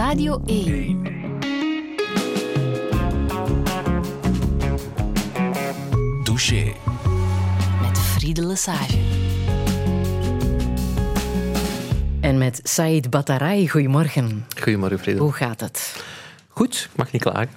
Radio 1. Douche. Met Friede Lesage. En met Said Batarai, goedemorgen. Goedemorgen, Frederik. Hoe gaat het? Goed, mag niet klagen.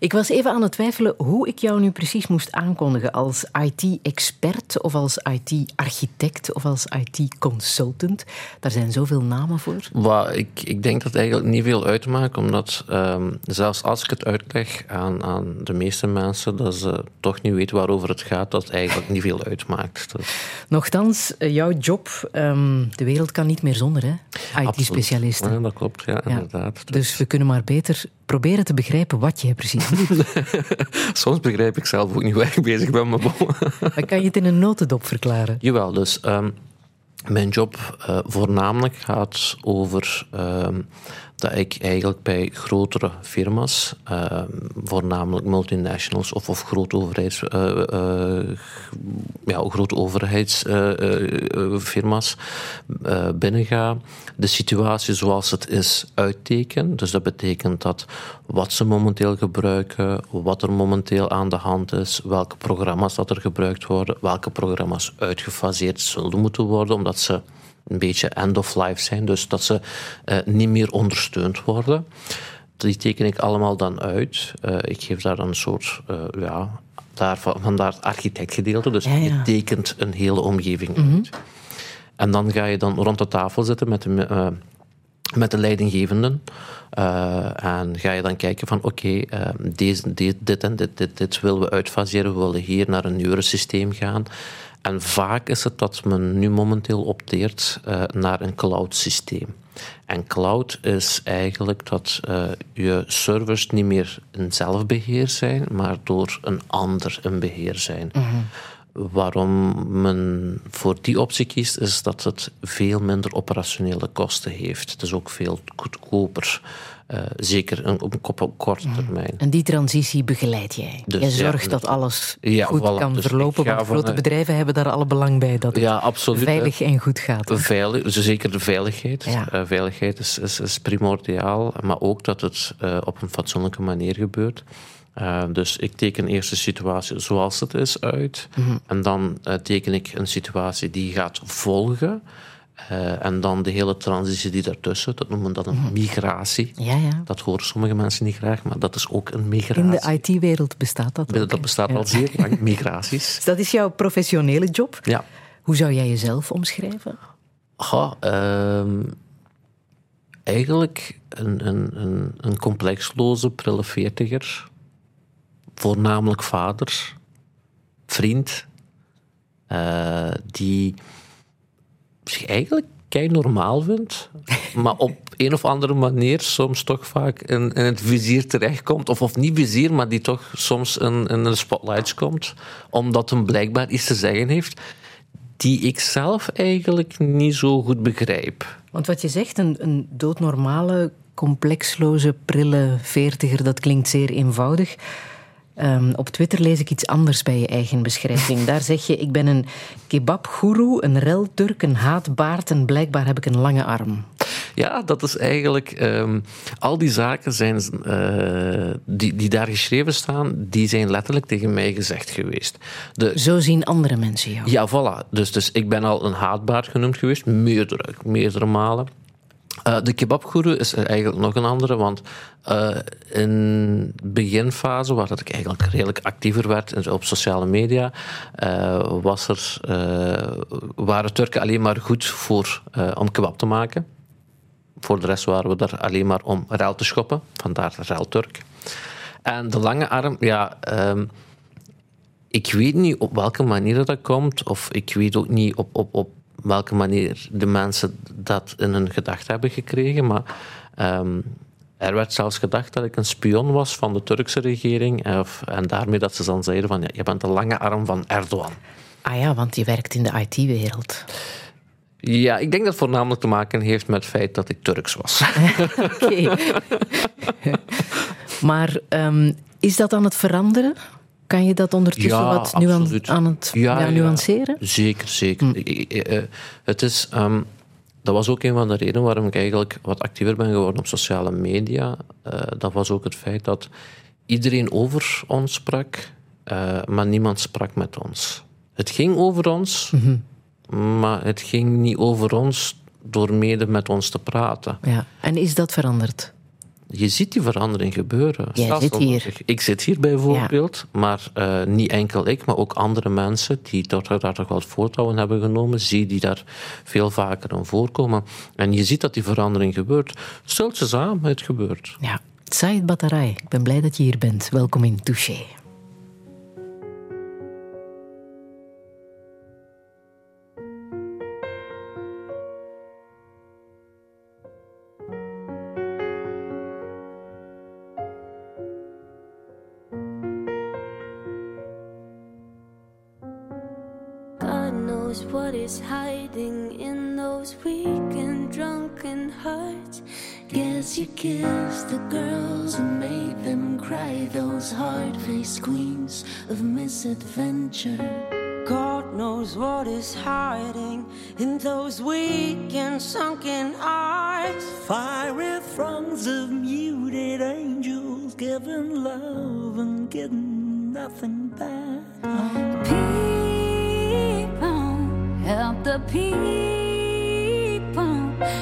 Ik was even aan het twijfelen hoe ik jou nu precies moest aankondigen. Als IT-expert of als IT-architect of als IT-consultant. Daar zijn zoveel namen voor. Wat, ik, ik denk dat het eigenlijk niet veel uitmaakt, omdat um, zelfs als ik het uitleg aan, aan de meeste mensen, dat ze toch niet weten waarover het gaat, dat het eigenlijk niet veel uitmaakt. Dus... Nochtans, eh, jouw job, um, de wereld kan niet meer zonder, hè? IT-specialisten. Ja, dat klopt, ja, ja. inderdaad. Dus we kunnen maar beter proberen te begrijpen wat je precies doet. Soms begrijp ik zelf ook niet waar ik bezig ben, maar Dan kan je het in een notendop verklaren? Jawel, dus um, mijn job uh, voornamelijk gaat over um, dat ik eigenlijk bij grotere firma's, uh, voornamelijk multinationals of, of grote overheids, uh, uh, ja, grote overheidsfirma's binnenga, de situatie zoals het is uitteken. Dus dat betekent dat wat ze momenteel gebruiken, wat er momenteel aan de hand is, welke programma's dat er gebruikt worden, welke programma's uitgefaseerd zullen moeten worden, omdat ze een beetje end of life zijn, dus dat ze uh, niet meer ondersteund worden. Die teken ik allemaal dan uit. Uh, ik geef daar een soort, uh, ja, daar, vandaar het architectgedeelte. Dus ja, ja. je tekent een hele omgeving mm -hmm. uit. En dan ga je dan rond de tafel zitten met de, met de leidinggevenden. en ga je dan kijken van oké, okay, deze, dit, dit en dit, dit, dit willen we uitfaseren. We willen hier naar een nieuwer systeem gaan. En vaak is het dat men nu momenteel opteert uh, naar een cloud systeem. En cloud is eigenlijk dat uh, je servers niet meer in zelfbeheer zijn, maar door een ander in beheer zijn. Mm -hmm. Waarom men voor die optie kiest, is dat het veel minder operationele kosten heeft. Het is ook veel goedkoper. Uh, zeker op, op, op korte termijn. En die transitie begeleid jij? Dus, je zorgt ja, dat alles ja, goed voilà, kan dus verlopen, want grote van, bedrijven hebben daar alle belang bij dat het ja, absoluut, veilig hè. en goed gaat. Veilig, dus zeker de veiligheid. Uh, veiligheid is, is, is, primordiaal, maar ook dat het uh, op een fatsoenlijke manier gebeurt. Uh, dus ik teken eerst de situatie zoals het is uit. Mm -hmm. En dan uh, teken ik een situatie die gaat volgen. Uh, en dan de hele transitie die daartussen, dat noemen we dat een migratie. Ja, ja. Dat horen sommige mensen niet graag, maar dat is ook een migratie. In de IT-wereld bestaat dat ook. Dat bestaat ja. al zeer lang, migraties. Dus dat is jouw professionele job. Ja. Hoe zou jij jezelf omschrijven? Uh, eigenlijk een, een, een, een complexloze, prille veertiger. Voornamelijk vader, vriend, uh, die eigenlijk kei normaal vindt, maar op een of andere manier soms toch vaak in, in het vizier terechtkomt. Of, of niet vizier, maar die toch soms in, in de spotlights komt, omdat hem blijkbaar iets te zeggen heeft die ik zelf eigenlijk niet zo goed begrijp. Want wat je zegt, een, een doodnormale, complexloze, prille veertiger, dat klinkt zeer eenvoudig. Um, op Twitter lees ik iets anders bij je eigen beschrijving. Daar zeg je: Ik ben een kebabgoeroe, een relturk, een haatbaard en blijkbaar heb ik een lange arm. Ja, dat is eigenlijk. Um, al die zaken zijn, uh, die, die daar geschreven staan, die zijn letterlijk tegen mij gezegd geweest. De, Zo zien andere mensen jou. Ja, voilà. Dus, dus ik ben al een haatbaard genoemd geweest, meerdere, meerdere malen. Uh, de kebabgoeroe is eigenlijk nog een andere, want uh, in de beginfase, waar dat ik eigenlijk redelijk actiever werd op sociale media, uh, was er, waren Turken alleen maar goed voor, om kebab te maken. Voor de rest waren we daar alleen maar om ruil te schoppen, vandaar ruilturk. En de lange arm, ja... Um, ik weet niet op welke manier dat komt, of ik weet ook niet op, op, op welke manier de mensen dat in hun gedachten hebben gekregen. Maar um, er werd zelfs gedacht dat ik een spion was van de Turkse regering. Of, en daarmee dat ze dan zeiden van ja, je bent de lange arm van Erdogan. Ah ja, want je werkt in de IT-wereld. Ja, ik denk dat het voornamelijk te maken heeft met het feit dat ik Turks was. Oké. maar um, is dat aan het veranderen? Kan je dat ondertussen ja, wat nu aan, aan, het ja, ja, nuanceren? Zeker, zeker. Hm. Het is... Um, dat was ook een van de redenen waarom ik eigenlijk wat actiever ben geworden op sociale media. Uh, dat was ook het feit dat iedereen over ons sprak, uh, maar niemand sprak met ons. Het ging over ons, mm -hmm. maar het ging niet over ons door mede met ons te praten. Ja. En is dat veranderd? Je ziet die verandering gebeuren. Jij zit hier. Ik zit hier bijvoorbeeld, ja. maar uh, niet enkel ik, maar ook andere mensen die daar, daar toch wel voortouwen hebben genomen, zie die daar veel vaker aan voorkomen. En je ziet dat die verandering gebeurt. Stelt ze samen, het gebeurt. Ja. Said Bataray, ik ben blij dat je hier bent. Welkom in Touché. Hearts. Guess you kissed the girls who made them cry, those hard faced queens of misadventure. God knows what is hiding in those weak and sunken eyes. Fiery throngs of muted angels giving love and getting nothing back. People, help the people.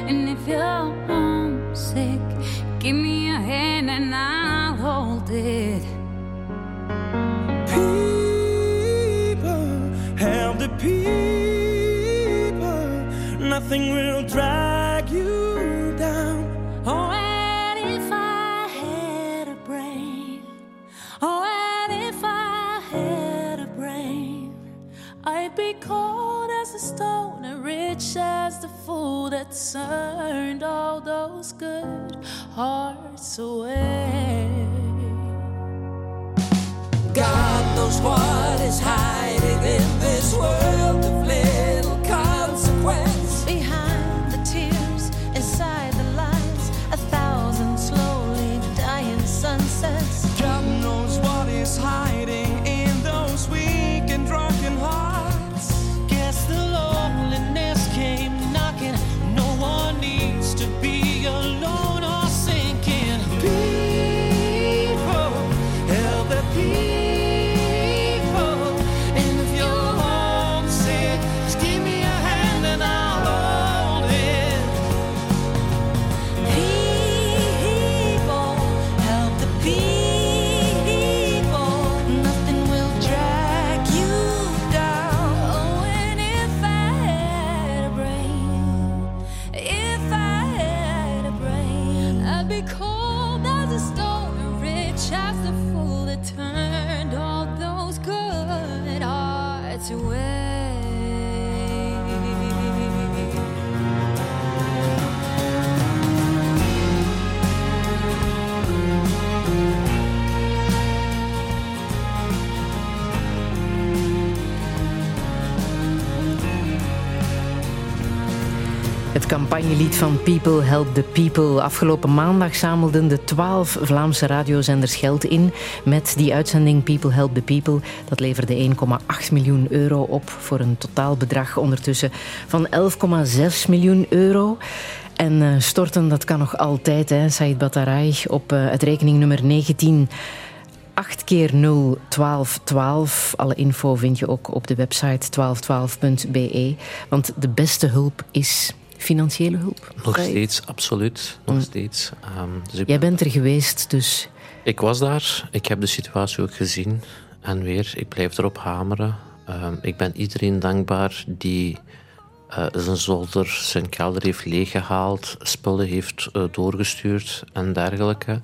And if you're homesick, give me a hand and I'll hold it. People, help the people. Nothing will drag that all those good hearts away. God knows what is hiding in this world campagnelied van People Help the People. Afgelopen maandag zamelden de twaalf Vlaamse radiozenders geld in met die uitzending People Help the People. Dat leverde 1,8 miljoen euro op voor een totaalbedrag ondertussen van 11,6 miljoen euro. En uh, storten, dat kan nog altijd, hè, Said Bataray, op uh, het rekeningnummer 19... 8 keer 0 12 12. Alle info vind je ook op de website 1212.be. Want de beste hulp is financiële hulp. Nog steeds, absoluut. Nog steeds. Um, dus Jij bent er geweest, dus... Ik was daar. Ik heb de situatie ook gezien. En weer, ik blijf erop hameren. Um, ik ben iedereen dankbaar die uh, zijn zolder, zijn kelder heeft leeggehaald, spullen heeft uh, doorgestuurd en dergelijke.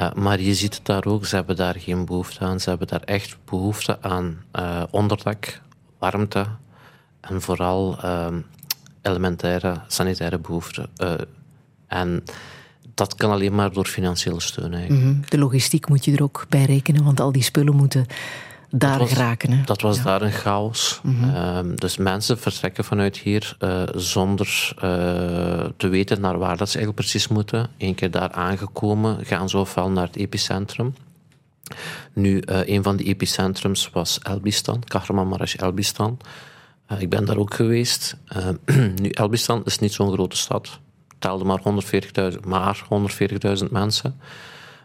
Uh, maar je ziet het daar ook, ze hebben daar geen behoefte aan. Ze hebben daar echt behoefte aan onderdak, warmte en vooral uh, elementaire sanitaire behoeften. Uh, en dat kan alleen maar door financiële steun eigenlijk. Mm -hmm. De logistiek moet je er ook bij rekenen, want al die spullen moeten daar dat was, geraken. Hè? Dat was ja. daar een chaos. Mm -hmm. dus mensen vertrekken vanuit hier uh, zonder uh, te weten naar waar dat ze eigenlijk precies moeten. Eén keer daar aangekomen, gaan ze ofwel naar het epicentrum. Nu, uh, een van die epicentrums was Elbistan, Kahramanmaraş Elbistan. Eh, ik ben daar ook geweest. Uh, nu, Elbistan is niet zo'n grote stad. Telde maar 140.000 maar 140.000 mensen.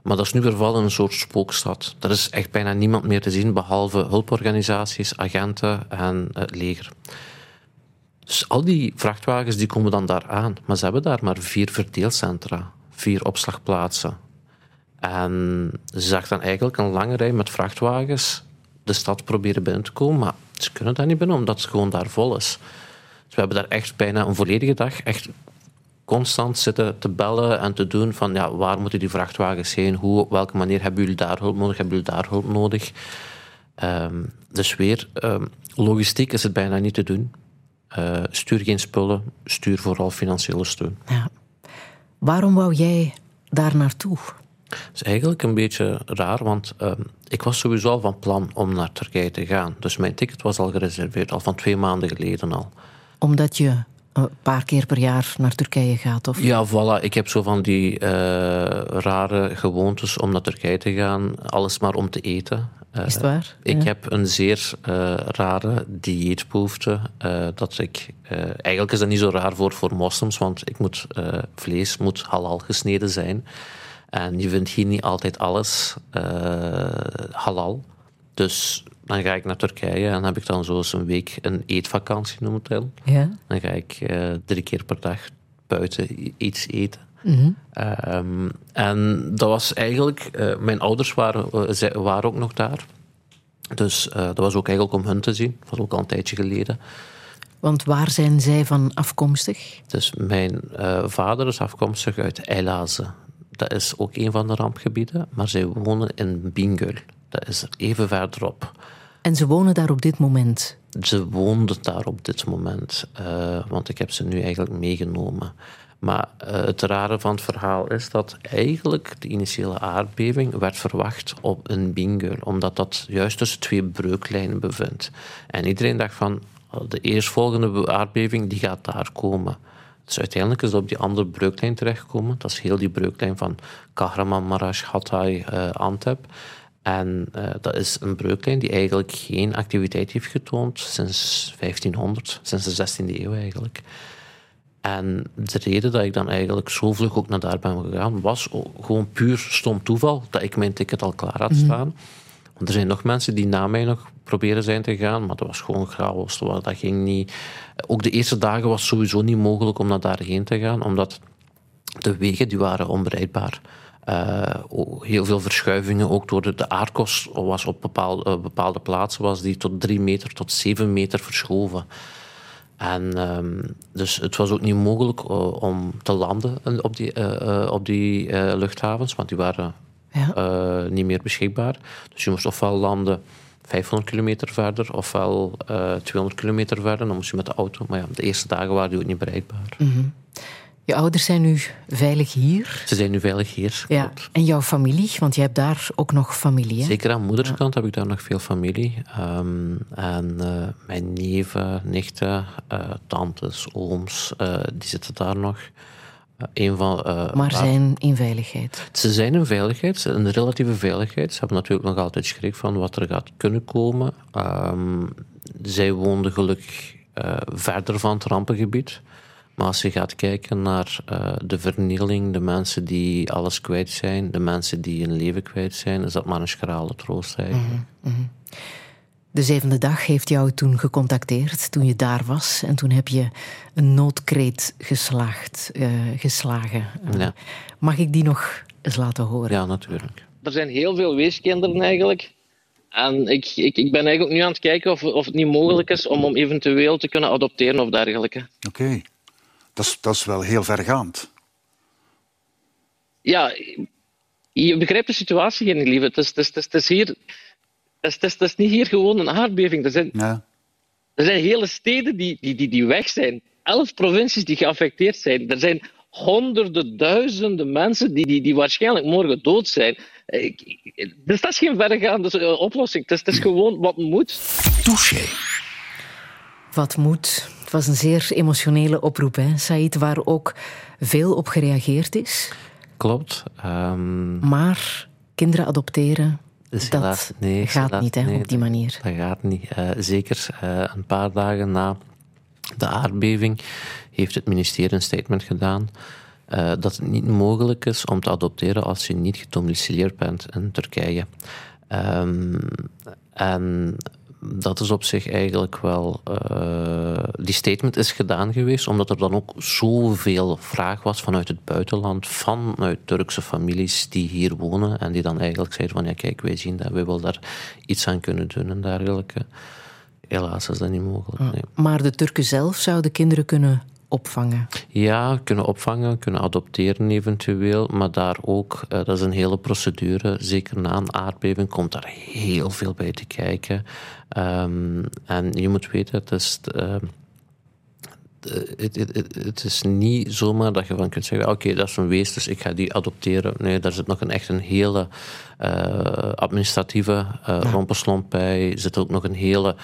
Maar dat is nu vervallen in een soort spookstad. Er is echt bijna niemand meer te zien, behalve hulporganisaties, agenten en het leger. Dus al die vrachtwagens die komen dan daar aan. Maar ze hebben daar maar vier verdeelcentra, vier opslagplaatsen. En ze zag dan eigenlijk een lange rij met vrachtwagens de stad proberen binnen te komen. Maar ze kunnen daar niet binnen, omdat het gewoon daar vol is. Dus we hebben daar echt bijna een volledige dag echt constant zitten te bellen en te doen van ja, waar moeten die vrachtwagens heen, hoe, op welke manier hebben jullie daar hulp nodig, hebben jullie daar hulp nodig. Um, dus weer, um, logistiek is het bijna niet te doen. Uh, stuur geen spullen, stuur vooral financiële steun. Ja. Waarom wou jij daar naartoe? Dat is eigenlijk een beetje raar, want uh, ik was sowieso al van plan om naar Turkije te gaan. Dus mijn ticket was al gereserveerd, al van twee maanden geleden al. Omdat je een paar keer per jaar naar Turkije gaat? Of? Ja, voilà. Ik heb zo van die uh, rare gewoontes om naar Turkije te gaan. Alles maar om te eten. Uh, Is het waar? Ik ja. heb een zeer uh, rare dieetbehoefte. dat ik, eigenlijk is dat niet zo raar voor, voor moslims, want ik moet, vlees moet halal gesneden zijn. En je vindt hier niet altijd alles halal. Dus dan ga ik naar Turkije en heb ik dan zo eens een week een eetvakantie, noem het wel. Ja. Dan ga ik uh, drie keer per dag buiten iets eten. Mm -hmm. um, en dat was eigenlijk, uh, mijn ouders waren, waren ook nog daar. Dus dat was ook eigenlijk om hun te zien. Dat was ook al een tijdje geleden. Want waar zijn zij van afkomstig? Dus mijn vader is afkomstig uit Eilaze. Dat is ook een van de rampgebieden, maar zij wonen in Bingöl. Dat is even verderop. En ze wonen daar op dit moment? Ze woonden daar op dit moment, uh, want ik heb ze nu eigenlijk meegenomen. Maar uh, het rare van het verhaal is dat eigenlijk de initiële aardbeving werd verwacht op een Bingöl, omdat dat juist tussen twee breuklijnen bevindt. En iedereen dacht van, de eerstvolgende aardbeving die gaat daar komen. Dus uiteindelijk is dat op die andere breuklijn terechtgekomen. Dat is heel die breuklijn van Kahramanmaraş, Hatay, uh, Antep. En uh, dat is een breuklijn die eigenlijk geen activiteit heeft getoond sinds 1500, sinds de 16e eeuw eigenlijk. En de reden dat ik dan eigenlijk zo vlug ook naar daar ben gegaan, was gewoon puur stom toeval dat ik mijn ticket al klaar had staan. Mm. Er zijn nog mensen die na mij nog proberen zijn te gaan, maar dat was gewoon chaos. Dat ging niet. Ook de eerste dagen was sowieso niet mogelijk om naar daarheen te gaan, omdat de wegen die waren onbereidbaar. Uh, heel veel verschuivingen, ook door de, aardkorst was op bepaalde, uh, bepaalde plaatsen was die tot drie meter tot zeven meter verschoven. En um, dus het was ook niet mogelijk uh, om te landen op die, op die luchthavens, want die waren ja. niet meer beschikbaar. Dus je moest ofwel landen 500 kilometer verder, ofwel 200 kilometer verder. Dan moest je met de auto. Maar ja, de eerste dagen waren die ook niet bereikbaar. Mm -hmm. Je ouders zijn nu veilig hier? Ze zijn nu veilig hier. Ja. En jouw familie? Want je hebt daar ook nog familie. Hè? Zeker aan moederskant ja. heb ik daar nog veel familie. Um, en uh, mijn neven, nichten, uh, tantes, ooms, uh, die zitten daar nog. Een van, maar zijn in veiligheid? Ze zijn in veiligheid, een relatieve veiligheid. Ze hebben natuurlijk nog altijd schrik van wat er gaat kunnen komen. Um, zij woonden gelukkig verder van het rampengebied. Maar als je gaat kijken naar uh, de vernieling, de mensen die alles kwijt zijn, de mensen die hun leven kwijt zijn, is dat maar een schrale troost eigenlijk. Mm -hmm. De zevende dag heeft jou toen gecontacteerd, toen je daar was. En toen heb je een noodkreet geslaagd, uh, geslagen. Uh, ja. Mag ik die nog eens laten horen? Ja, natuurlijk. Er zijn heel veel weeskinderen eigenlijk. En ik, ik, ik ben eigenlijk nu aan het kijken of, of het niet mogelijk is om, om eventueel te kunnen adopteren of dergelijke. Oké. Okay. Dat is, dat is wel heel vergaand. Ja, je begrijpt de situatie hier niet, lieve. Het is, het is, het is, hier... Het is, het is, niet hier gewoon een aardbeving. Er zijn, ja. er zijn hele steden die, die, die, die weg zijn. Elf provincies die geaffecteerd zijn. Er zijn honderden, duizenden mensen die, die, die waarschijnlijk morgen dood zijn. Dus dat is geen verregaande oplossing. Het is, het is gewoon wat moet. Touché. Wat moet was een zeer emotionele oproep, hè, Said, waar ook veel op gereageerd is. Klopt. Um... Maar kinderen adopteren, Dus dat helaas, nee, gaat helaas, niet hè, nee, op die manier. Dat gaat niet. Eh, zeker eh, een paar dagen na de aardbeving heeft het ministerie een statement gedaan eh, dat het niet mogelijk is om te adopteren als je niet gedomicileerd bent in Turkije. Ehm, en dat is op zich eigenlijk wel. eh, die statement is gedaan geweest omdat er dan ook zoveel vraag was vanuit het buitenland, vanuit Turkse families die hier wonen en die dan eigenlijk zeiden: van ja, kijk, wij zien dat, wij willen daar iets aan kunnen doen en dergelijke. Helaas is dat niet mogelijk. Nee. Maar de Turken zelf zouden kinderen kunnen opvangen. Ja, kunnen opvangen, kunnen adopteren eventueel, maar daar ook, eh, dat is een hele procedure. Zeker na een aardbeving komt daar heel veel bij te kijken. Ehm, en je moet weten, het is, ehm, het, het, het, het is niet zomaar dat je van kunt zeggen: oké, dat is een wees, dus ik ga die adopteren. Nee, daar zit nog een, echt een hele eh, administratieve eh rompenslomp bij. Er zit ook nog een hele,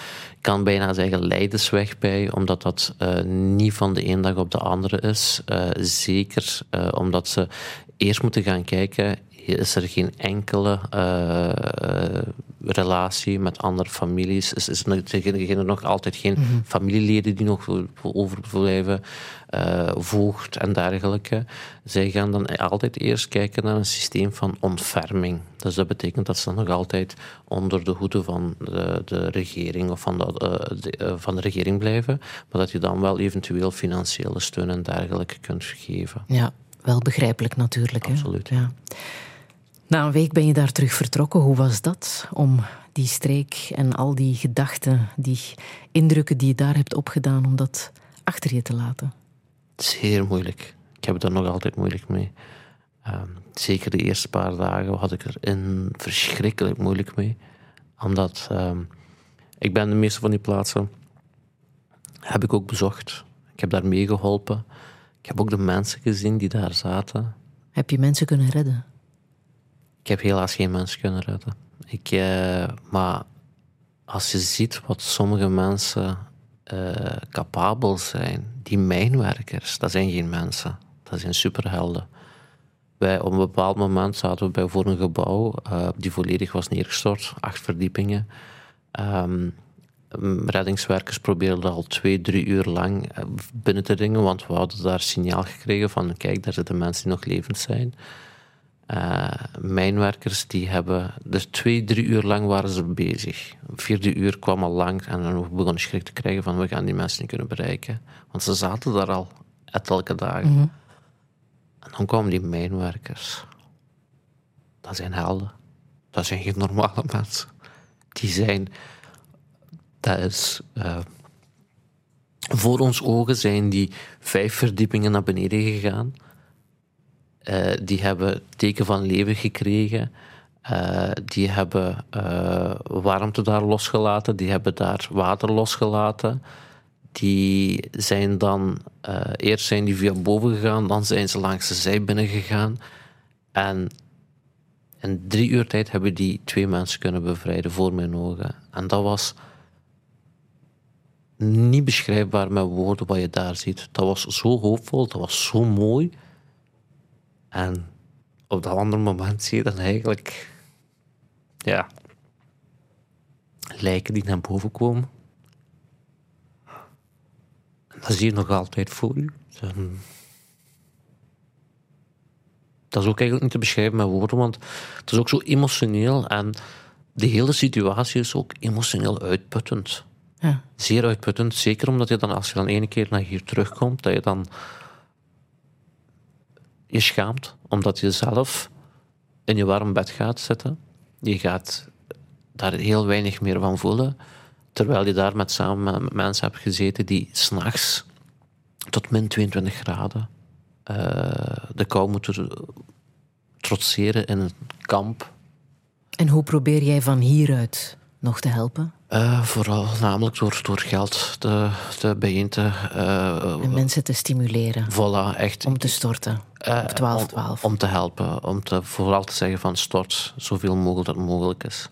kan bijna zeggen, leidersweg bij, omdat dat eh, niet van de ene dag op de andere is. Zeker omdat ze eerst moeten gaan kijken. Is er geen enkele eh, relatie met andere families? Is, is er, zijn er nog altijd geen familieleden die nog overblijven? eh voogd en dergelijke. Zij gaan dan altijd eerst kijken naar een systeem van ontferming. Dus dat betekent dat ze nog altijd onder de hoede van de, de regering of van de, eh, de, van de regering blijven, maar dat je dan wel eventueel financiële steun en dergelijke kunt geven. Ja, wel begrijpelijk natuurlijk. Hè? Absoluut. Ja. Na een week ben je daar terug vertrokken. Hoe was dat om die streek en al die gedachten, die indrukken die je daar hebt opgedaan, om dat achter je te laten? Zeer moeilijk. Ik heb er nog altijd moeilijk mee. Ehm, zeker de eerste paar dagen had ik er in verschrikkelijk moeilijk mee. Omdat ehm, ik ben de meeste van die plaatsen heb ik ook bezocht. Ik heb daar meegeholpen. Ik heb ook de mensen gezien die daar zaten. Heb je mensen kunnen redden? Heb helaas geen mensen kunnen redden. Ik, eh, maar als je ziet wat sommige mensen eh, capabel zijn, die mijnwerkers, dat zijn geen mensen. Dat zijn superhelden. Wij, op een bepaald moment zaten we bij voor een gebouw eh, die volledig was neergestort, acht verdiepingen. Ehm, reddingswerkers probeerden al twee, drie uur lang binnen te dringen, want we hadden daar signaal gekregen van kijk, daar zitten mensen die nog levend zijn. Eh, mijnwerkers die hebben, dus twee, drie uur lang waren ze bezig. Vierde uur kwam al lang en dan begonnen schrik te krijgen van we gaan die mensen niet kunnen bereiken. Want ze zaten daar al elke dagen. En dan kwamen die mijnwerkers. Dat zijn helden. Dat zijn geen normale mensen. Die zijn, dat is, eh, voor ons ogen zijn die vijf verdiepingen naar beneden gegaan. Eh, die hebben teken van leven gekregen. Eh, die hebben eh, warmte daar losgelaten. Die hebben daar water losgelaten. Die zijn dan... eerst zijn die via boven gegaan. Dan zijn ze langs de zij binnen gegaan. En in drie uur tijd hebben die twee mensen kunnen bevrijden voor mijn ogen. En dat was niet beschrijfbaar met woorden wat je daar ziet. Dat was zo hoopvol, dat was zo mooi. En op dat andere moment zie je dan eigenlijk... Ja... Lijken die naar boven komen. En dat zie je nog altijd voor je. Dan- Dat is ook eigenlijk niet te beschrijven met woorden, want het is ook zo emotioneel. En de hele situatie is ook emotioneel uitputtend. Ja. Zeer uitputtend. Zeker omdat je dan, als je dan ene keer naar hier terugkomt, dat je dan je schaamt. Omdat je zelf in je warm bed gaat zitten. Je gaat daar heel weinig meer van voelen. Terwijl je daar met samen met mensen hebt gezeten die s'nachts tot min 22 graden eh, de kou moeten trotseren in een kamp. En hoe probeer jij van hieruit nog te helpen? Eh, vooral namelijk door, door geld te, te bijeen te... eh, En mensen te stimuleren voilà, echt om te storten eh, op 12 om, 12. om te helpen. Om te, vooral te zeggen van stort zoveel mogelijk dat mogelijk is.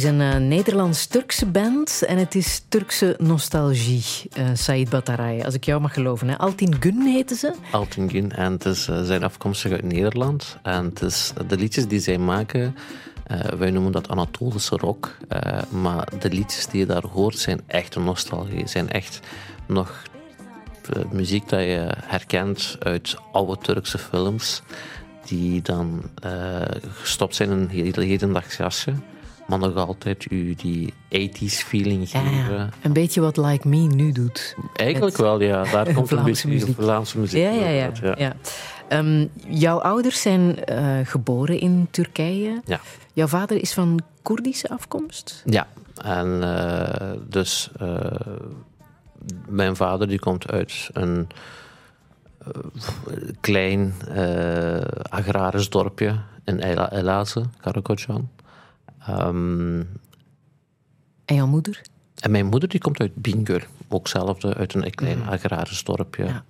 Is een eh, Nederlands-Turkse band en het is Turkse nostalgie, eh Said Bataray, als ik jou mag geloven. Hè. Altin Gun heten ze. Altingen. En het is, eh, zijn afkomstig uit Nederland. En het is, de liedjes die zij maken, wij noemen dat Anatolische rock. Maar de liedjes die je daar hoort zijn echt een nostalgie. Zijn echt nog muziek dat je herkent uit oude Turkse films. Die dan gestopt zijn in een hedendaags jasje. Maar nog altijd u die 80s feeling Ja, geven. ja. Een beetje wat Like Me nu doet. Eigenlijk Met wel, ja. Daar komt een beetje muziek. Vlaamse muziek Ja, ja, ja. uit, ja. Ehm, jouw ouders zijn eh, geboren in Turkije. Ja. Jouw vader is van Koerdische afkomst. Ja, en eh, dus eh, mijn vader die komt uit een klein agrarisch dorpje in Ela- Elaze, Karakocan. Ehm, En jouw moeder? en mijn moeder die komt uit Bingöl, ook zelfde uit een klein agrarisch dorpje. Ja.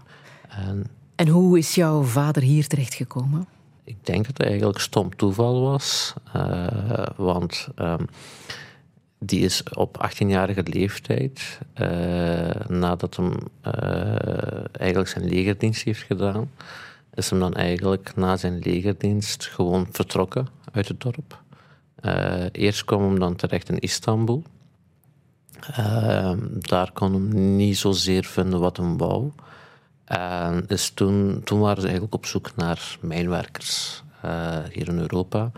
En En hoe is jouw vader hier terechtgekomen? Ik denk dat het eigenlijk stom toeval was. eh, want ehm, die is op 18-jarige leeftijd, eh, nadat hem eh, eigenlijk zijn legerdienst heeft gedaan, is hem dan eigenlijk na zijn legerdienst gewoon vertrokken uit het dorp. Eh, eerst kwam hem dan terecht in Istanbul. Ehm, daar kon hem niet zozeer vinden wat hem wou. En is toen, toen waren ze eigenlijk op zoek naar mijnwerkers eh, hier in Europa.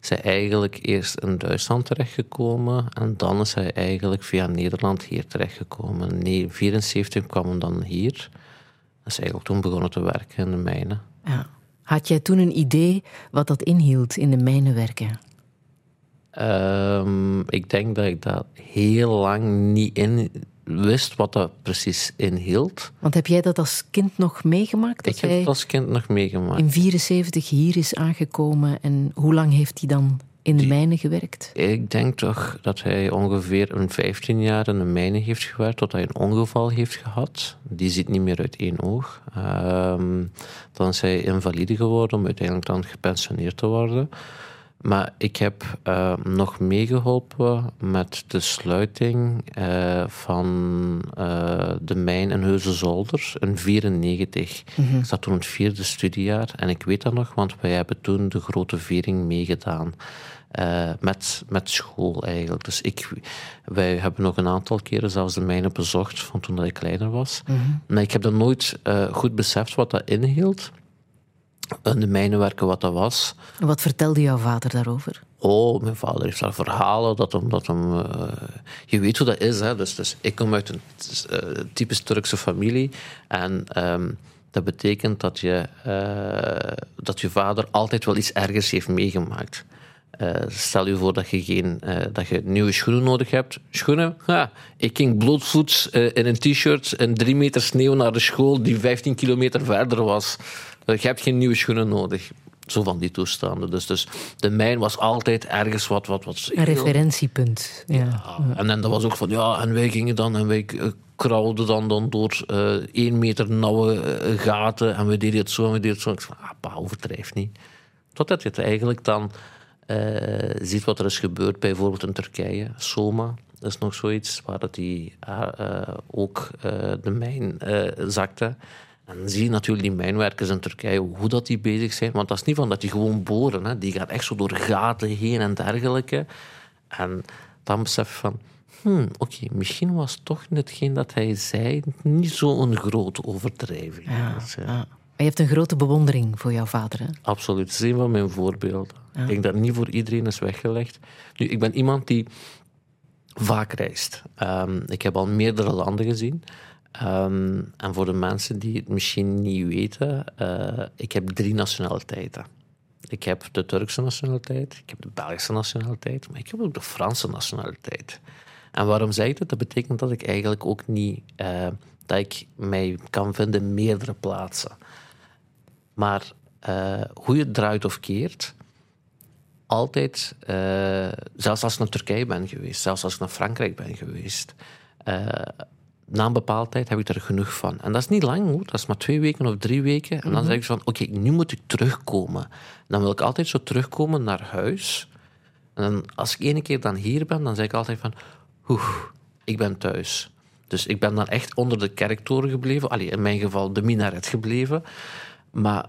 Zij eigenlijk eerst in Duitsland terechtgekomen en dan is hij eigenlijk via Nederland hier terechtgekomen. In 1974 kwam hij dan hier. Is eigenlijk toen begonnen te werken in de mijnen. Ja. Had jij toen een idee wat dat inhield in de mijnen Ehm, ik denk dat ik dat heel lang niet in wist wat dat precies inhield. Want heb jij dat als kind nog meegemaakt? Dat Ik heb het als kind nog meegemaakt. in 74 hier is aangekomen en hoe lang heeft hij dan in de mijnen gewerkt? Ik denk toch dat hij ongeveer een 15 jaar in de mijnen heeft gewerkt, tot hij een ongeval heeft gehad. Die ziet niet meer uit één oog. Ehm, dan is hij invalide geworden om uiteindelijk dan gepensioneerd te worden. Maar ik heb eh, nog meegeholpen met de sluiting eh, van eh, de mijn in Heusden-Zolder in 1994. Ik zat toen het vierde studiejaar en ik weet dat nog, want wij hebben toen de grote viering meegedaan. met, met school eigenlijk. Dus ik, wij hebben nog een aantal keren zelfs de mijnen bezocht van toen dat ik kleiner was. Maar ik heb dan nooit goed beseft wat dat inhield. In de mijnenwerken wat dat was. En wat vertelde jouw vader daarover? Oh, mijn vader heeft daar verhalen dat hem... Dat hem eh, je weet hoe dat is, hè. Dus, dus ik kom uit een uh, typisch Turkse familie. En ehm, dat betekent dat je, eh, dat je vader altijd wel iets ergers heeft meegemaakt. stel je voor dat je, geen, dat je nieuwe schoenen nodig hebt. Schoenen? Ja, ik ging blootvoets in een t-shirt en drie meter sneeuw naar de school die 15 kilometer verder was. Je hebt geen nieuwe schoenen nodig. Zo van die toestanden. Dus, dus de mijn was altijd ergens wat... wat, wat een referentiepunt. Ja. En, en dat was ook van, ja, en wij gingen dan en wij uh, krauwden dan, dan door uh, één meter nauwe uh, gaten en we deden het zo en we deden het zo. Ik zei, ah, pa, overdrijf niet. Totdat je het eigenlijk dan ziet wat er is gebeurd, bijvoorbeeld in Turkije, Soma. Dat is nog zoiets waar dat die ook de mijn zakte. En dan zie je natuurlijk die mijnwerkers in Turkije, hoe dat die bezig zijn. Want dat is niet van dat die gewoon boren. Hè. Die gaan echt zo door gaten heen en dergelijke. En dan besef je van... Hmm, Oké, misschien was toch hetgeen dat hij zei niet zo'n grote overdrijving. Ja, dus, ja. Maar je hebt een grote bewondering voor jouw vader, hè? Absoluut. Dat is een van mijn voorbeelden. Ik denk dat niet voor iedereen is weggelegd. Nu, ik ben iemand die vaak reist. Um, ik heb al meerdere landen gezien. Um, en voor de mensen die het misschien niet weten, uh, ik heb drie nationaliteiten. Ik heb de Turkse nationaliteit, ik heb de Belgische nationaliteit, maar ik heb ook de Franse nationaliteit. En waarom zeg ik dat? Dat betekent dat ik eigenlijk ook niet, uh, dat ik mij kan vinden in meerdere plaatsen. Maar uh, hoe je het draait of keert, altijd, zelfs als ik naar Turkije ben geweest, zelfs als ik naar Frankrijk ben geweest, na een bepaalde tijd heb ik er genoeg van. En dat is niet lang hoor, dat is maar twee weken of drie weken. En dan mhm. zeg ik van, oké, nu moet ik terugkomen. Dan wil ik altijd zo terugkomen naar huis. En dan, als ik ene keer dan hier ben, dan zeg ik altijd van, oeh, ik ben thuis. Dus ik ben dan echt onder de kerktoren gebleven. Allee, in mijn geval de minaret gebleven. Maar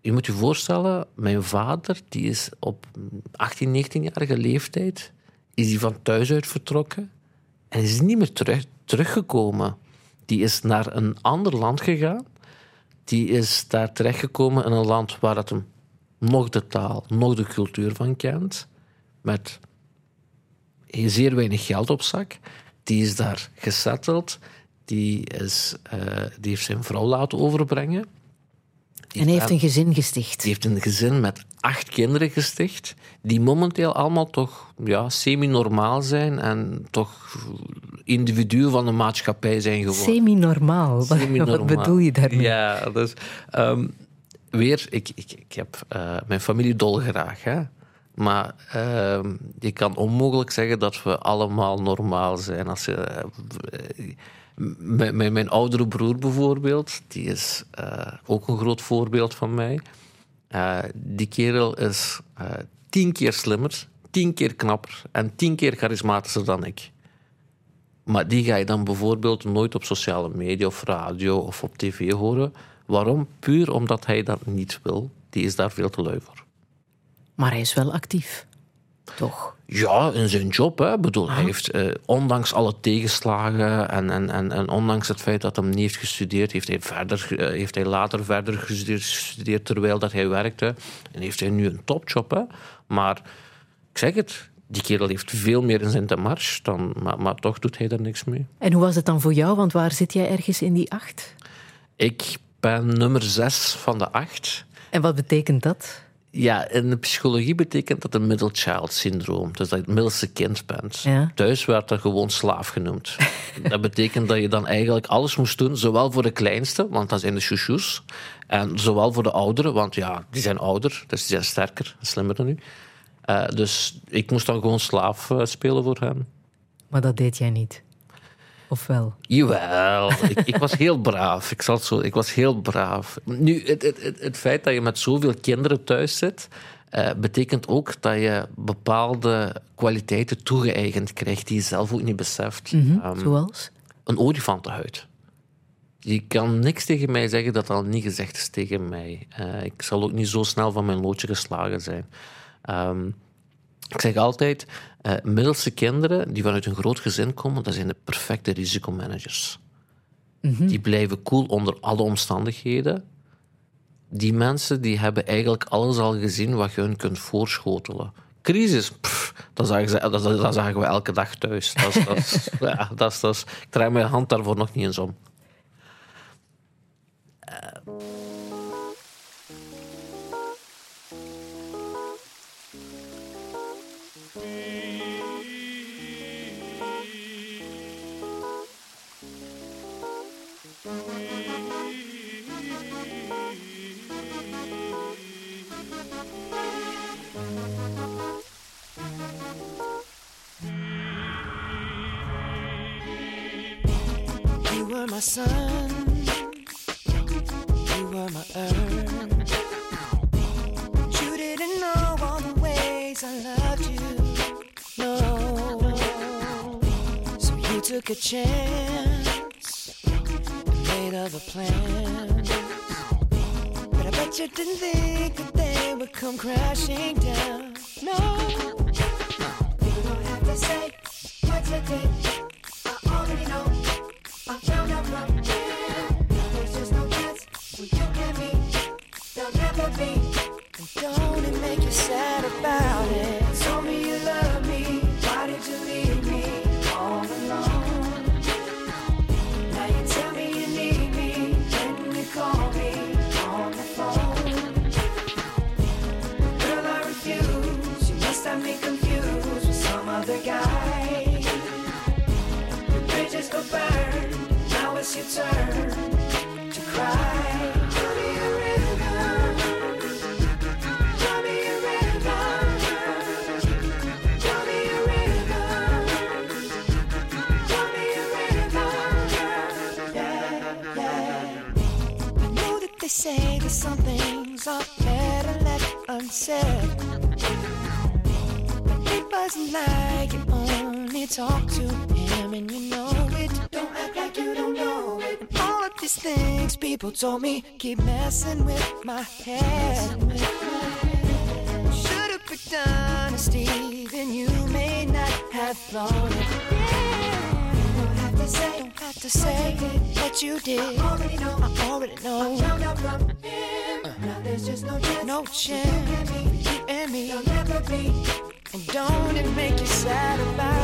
je moet je voorstellen, mijn vader, die is op 18, 19-jarige leeftijd, is hij van thuis uit vertrokken. En is niet meer terug, teruggekomen. Die is naar een ander land gegaan. Die is daar terechtgekomen in een land waar het hem nog de taal, nog de cultuur van kent. Met zeer weinig geld op zak. Die is daar gesetteld. Die, is, uh, die heeft zijn vrouw laten overbrengen. En hij heeft een gezin gesticht. Die heeft een gezin met acht kinderen gesticht, die momenteel allemaal toch ja, semi-normaal zijn en toch individuen van de maatschappij zijn geworden. Semi-normaal? Semi Wat bedoel je daarmee? Ja, dus um, weer, ik, ik, ik heb uh, mijn familie dolgraag, hè. Maar uh, je kan onmogelijk zeggen dat we allemaal normaal zijn. Als je, uh, mijn, mijn, oudere broer bijvoorbeeld, die is uh, ook een groot voorbeeld van mij. Uh, die kerel is uh, tien keer slimmer, tien keer knapper en tien keer charismatischer dan ik. Maar die ga je dan bijvoorbeeld nooit op sociale media of radio of op tv horen. Waarom? Puur omdat hij dat niet wil. Die is daar veel te lui voor. Maar hij is wel actief, toch? Ja, in zijn job. Hè. Bedoel, Hij ah. heeft, eh, ondanks alle tegenslagen en, en, en, en, ondanks het feit dat hij niet heeft gestudeerd, heeft hij, verder, uh, heeft hij later verder gestudeerd, terwijl dat hij werkte. En heeft hij nu een topjob. Hè. Maar ik zeg het, die kerel heeft veel meer in zijn mars, dan, maar, maar toch doet hij er niks mee. En hoe was het dan voor jou? Want waar zit jij ergens in die acht? Ik ben nummer zes van de acht. En wat betekent dat? Ja, in de psychologie betekent dat een middle child syndroom. Dus dat je het middelste kind bent. Thuis werd dat gewoon slaaf genoemd. dat betekent dat je dan eigenlijk alles moest doen, zowel voor de kleinste, want dat zijn de chouchous, en zowel voor de ouderen, want ja, die zijn ouder, dus die zijn sterker, slimmer dan u. Uh, dus ik moest dan gewoon slaaf uh, spelen voor hem. Maar dat deed jij niet? Of wel? Jawel, ik, ik, was heel braaf. Ik, zal zo, ik was heel braaf. Nu, het, het, het, feit dat je met zoveel kinderen thuis zit, uh, betekent ook dat je bepaalde kwaliteiten toegeëigend krijgt die je zelf ook niet beseft. Mm -hmm. um, Zoals? Een olifantenhuid. Je kan niks tegen mij zeggen dat al niet gezegd is tegen mij. Uh, ik zal ook niet zo snel van mijn loodje geslagen zijn. Um, ik zeg altijd, uh, middelste kinderen die vanuit een groot gezin komen, dat zijn de perfecte risicomanagers. Mm Die blijven cool onder alle omstandigheden. die mensen die hebben eigenlijk alles al gezien wat je hun kunt voorschotelen. Crisis, pff, dat, zagen ze, dat, dat zagen we elke dag thuis. Dat, is- dat, ja, dat, ik draai mijn hand daarvoor nog niet eens om. You sun, you were my earth. You didn't know all the ways I loved you. No, so you took a chance made other plans. But I bet you didn't think that they would come crashing down. No, you don't have to say what you did. I already know. Confused with some other guy. The bridges go burn. It's turn to cry. Draw me a river. Me a me a me a. Yeah, yeah. I know that they say that some things are better left unsaid. But it wasn't like you talk to him and you know it. Don't act like you don't know it. And all of these things people told me keep messing with my head. Should've picked honesty, then you may not have thought it. Don't have to say, don't have to say what you did. I already know. I already know. I found out from him. Uh. Now there's just no chance. No chance. You and me. There'll never be. And don't it make you sad about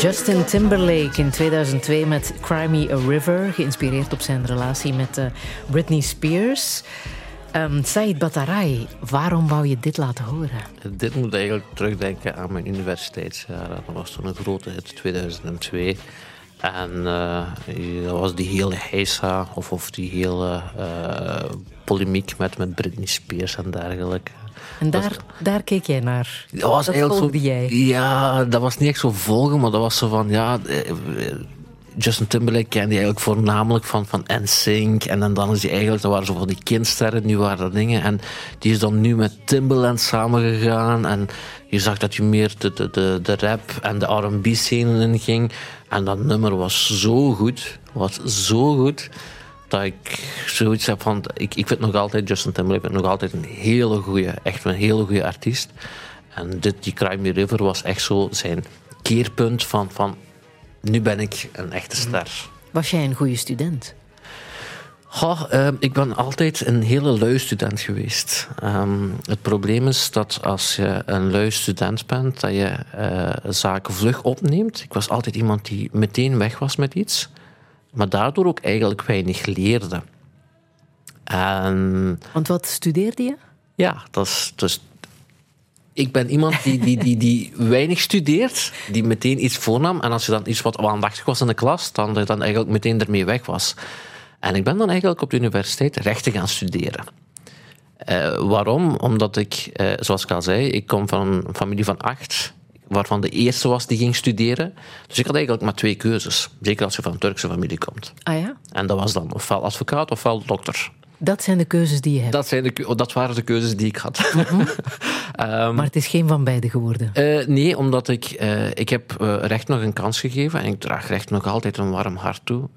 Justin Timberlake in 2002 met Cry Me a River, geïnspireerd op zijn relatie met eh, Britney Spears. Ehm Said Batarai, waarom wou je dit laten horen? Dit moet eigenlijk terugdenken aan mijn universiteitsjaren. Dat was toen een grote hit, 2002. En eh, dat was die hele heisa, of, of die hele eh, polemiek met, met Britney Spears en dergelijke. En daar, daar keek jij naar. Dat was eigenlijk volgde zo, jij. Ja, dat was niet echt zo volgen, maar dat was zo van, ja... eh, eh, Justin Timberlake kende je eigenlijk voornamelijk van, van NSYNC. En dan, dan is hij eigenlijk, dat waren zo van die kindsterren, nu waren dat dingen. En die is dan nu met Timbaland samengegaan. En je zag dat hij meer de, de, de, de rap en de R&B scene in ging. En dat nummer was zo goed, was zo goed, dat ik zoiets heb van... Ik, ik vind nog altijd, Justin Timberlake nog altijd een hele goede, echt een hele goede artiest. En dit, die Cry Me River was echt zo zijn keerpunt van... van nu ben ik een echte ster. Was jij een goede student? Goh, eh, ik ben altijd een hele lui student geweest. Ehm, het probleem is dat als je een lui student bent, dat je eh, zaken vlug opneemt. Ik was altijd iemand die meteen weg was met iets, maar daardoor ook eigenlijk weinig leerde. En Want wat studeerde je? ja, dat is dus. Ik ben iemand die, die, die, die weinig studeert, die meteen iets voornam. En als je dan iets wat aandachtig was in de klas, dan dan eigenlijk meteen ermee weg was. En ik ben dan eigenlijk op de universiteit rechten gaan studeren. Eh, waarom? Omdat ik, eh, zoals ik al zei, ik kom van een familie van acht. Waarvan de eerste was die ging studeren. Dus ik had eigenlijk maar twee keuzes. Zeker als je van een Turkse familie komt. Ah ja? En dat was dan ofwel advocaat ofwel dokter. Dat zijn de keuzes die je hebt. Dat, zijn de, dat waren de keuzes die ik had. maar het is geen van beide geworden. Eh, nee, omdat ik, eh, ik heb eh, recht nog een kans gegeven en ik draag recht nog altijd een warm hart toe.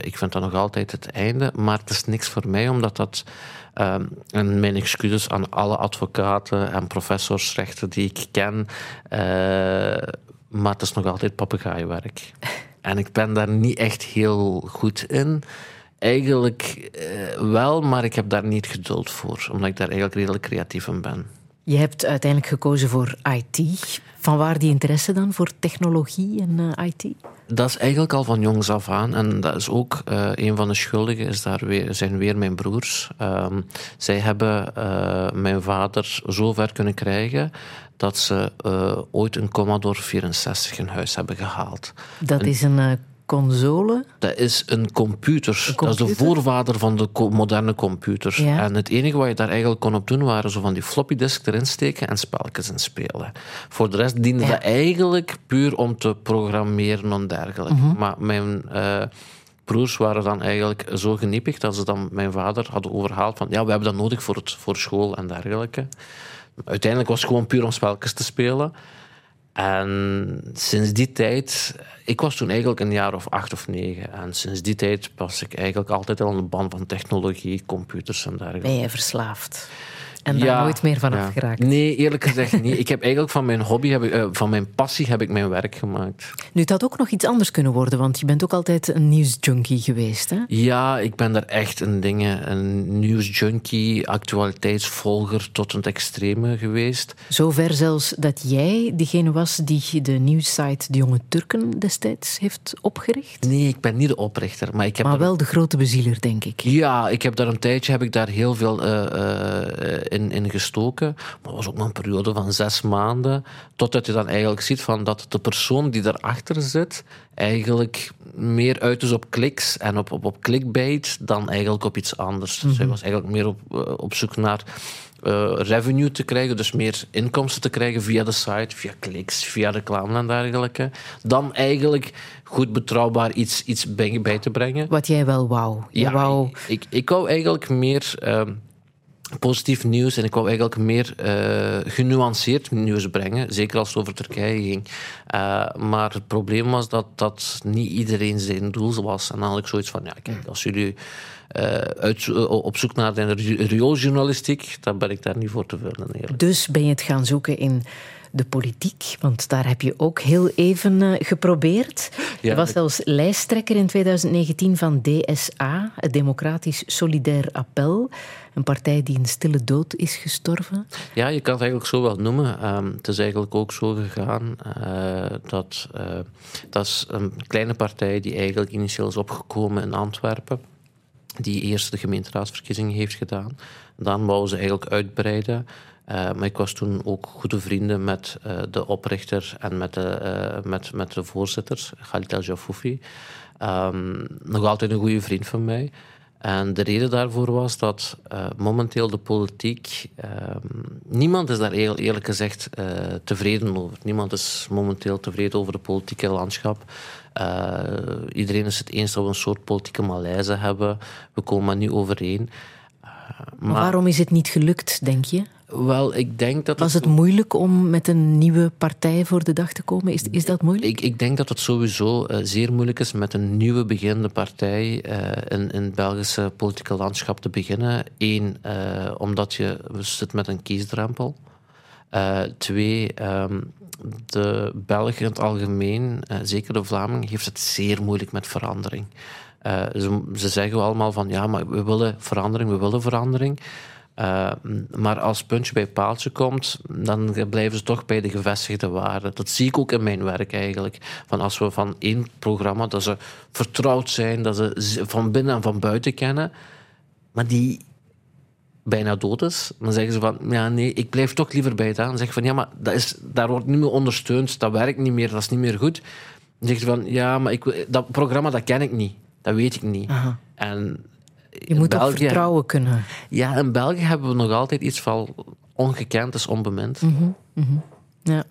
Ik vind dat nog altijd het einde, maar het is niks voor mij, omdat dat... ehm, en mijn excuses aan alle advocaten en professorsrechten die ik ken, eh, maar het is nog altijd papegaaienwerk. En ik ben daar niet echt heel goed in. Eigenlijk eh, wel, maar ik heb daar niet geduld voor, omdat ik daar eigenlijk redelijk creatief in ben. Je hebt uiteindelijk gekozen voor IT. Van waar die interesse dan voor technologie en eh, IT? Dat is eigenlijk al van jongs af aan. En dat is ook eh, een van de schuldigen, is daar weer, zijn weer mijn broers. Ehm, zij hebben eh, mijn vader zo ver kunnen krijgen dat ze ooit een Commodore 64 in huis hebben gehaald. Dat is een console. Dat is een computer. Dat is de voorvader van de moderne computer. Ja. En het enige wat je daar eigenlijk kon op doen, waren zo van die floppy disk erin steken en spelletjes in spelen. Voor de rest diende Ja. dat eigenlijk puur om te programmeren en dergelijke. Mhm. Maar mijn eh, broers waren dan eigenlijk zo geniepig dat ze dan mijn vader hadden overhaald van ja, we hebben dat nodig voor, het, voor school en dergelijke. Uiteindelijk was het gewoon puur om spelletjes te spelen. En sinds die tijd, ik was toen eigenlijk een jaar of acht of negen. En sinds die tijd was ik eigenlijk altijd al aan de band van technologie, computers en dergelijke. Ben jij verslaafd? En daar nooit meer van ja. afgeraakt? Nee, eerlijk gezegd niet. Ik heb eigenlijk van mijn hobby, heb ik, eh, van mijn passie, heb ik mijn werk gemaakt. Nu, het had ook nog iets anders kunnen worden, want je bent ook altijd een nieuwsjunkie geweest. Hè? Ja, ik ben daar echt een dingen, een nieuwsjunkie, actualiteitsvolger tot het extreme geweest. Zover zelfs dat jij degene was die de nieuwssite De Jonge Turken destijds heeft opgericht. Nee, ik ben niet de oprichter, maar ik heb Maar er- wel de grote bezieler, denk ik. Ja, ik heb daar een tijdje heb ik daar heel veel eh, in, in gestoken. Maar het was ook maar een periode van zes maanden. Totdat je dan eigenlijk ziet van dat de persoon die daarachter zit, eigenlijk meer uit is op kliks en op, op, op clickbait dan eigenlijk op iets anders. Zij was eigenlijk meer op, eh, op zoek naar eh, revenue te krijgen, dus meer inkomsten te krijgen via de site, via kliks, via reclame en dergelijke. Dan eigenlijk goed betrouwbaar iets, iets bij, bij te brengen. Wat jij wel wou. Je Ja, wou ik, ik, ik wou eigenlijk meer ehm, positief nieuws en ik wou eigenlijk meer eh, genuanceerd nieuws brengen, zeker als het over Turkije ging. Eh, maar het probleem was dat dat niet iedereen zijn doel was. En dan had ik zoiets van, ja, kijk, als jullie eh, uit, op zoek naar de ri- riooljournalistiek, dan ben ik daar niet voor te eerlijk. Dus ben je het gaan zoeken in de politiek, want daar heb je ook heel even geprobeerd. Ja, je was zelfs lijsttrekker in 2019 van DSA, het Democratisch Solidair Appel, een partij die in stille dood is gestorven. Ja, je kan het eigenlijk zo wel noemen. Ehm, het is eigenlijk ook zo gegaan eh, dat eh, dat is een kleine partij die eigenlijk initieel is opgekomen in Antwerpen, die eerst de gemeenteraadsverkiezingen heeft gedaan. Dan wou ze eigenlijk uitbreiden. Eh, maar ik was toen ook goede vrienden met de oprichter en met de, eh, met, met de voorzitter, Khalid El Jafoufi. Ehm, nog altijd een goede vriend van mij. En de reden daarvoor was dat eh, momenteel de politiek. ehm, niemand is daar heel eerlijk gezegd eh, tevreden over. Niemand is momenteel tevreden over de politieke landschap. Eh, iedereen is het eens dat we een soort politieke malaise hebben. We komen maar niet overeen. Maar waarom is het niet gelukt, denk je? Wel, ik denk dat Was het moeilijk om met een nieuwe partij voor de dag te komen? Is, is dat moeilijk? Ik, ik denk dat het sowieso eh, zeer moeilijk is met een nieuwe beginnende partij eh, in, in het Belgische politieke landschap te beginnen. Eén, eh, omdat je zit met een kiesdrempel. Twee, ehm, de Belgen in het algemeen, zeker de Vlamingen, heeft het zeer moeilijk met verandering. Ze, ze zeggen allemaal van ja, maar we willen verandering, we willen verandering. Uh, maar als puntje bij paaltje komt, dan blijven ze toch bij de gevestigde waarden. Dat zie ik ook in mijn werk eigenlijk. Van als we van één programma, dat ze vertrouwd zijn, dat ze van binnen en van buiten kennen, maar die bijna dood is, dan zeggen ze van, ja nee, ik blijf toch liever bij het aan. Dan zeg van, ja, maar dat is, daar wordt niet meer ondersteund, dat werkt niet meer, dat is niet meer goed. Dan zeg je van, ja, maar ik, dat programma, dat ken ik niet. Dat weet ik niet. Aha. En je moet ook vertrouwen kunnen. Ja, in België hebben we nog altijd iets van ongekend is onbemind. Mm -hmm, mm -hmm. Ja.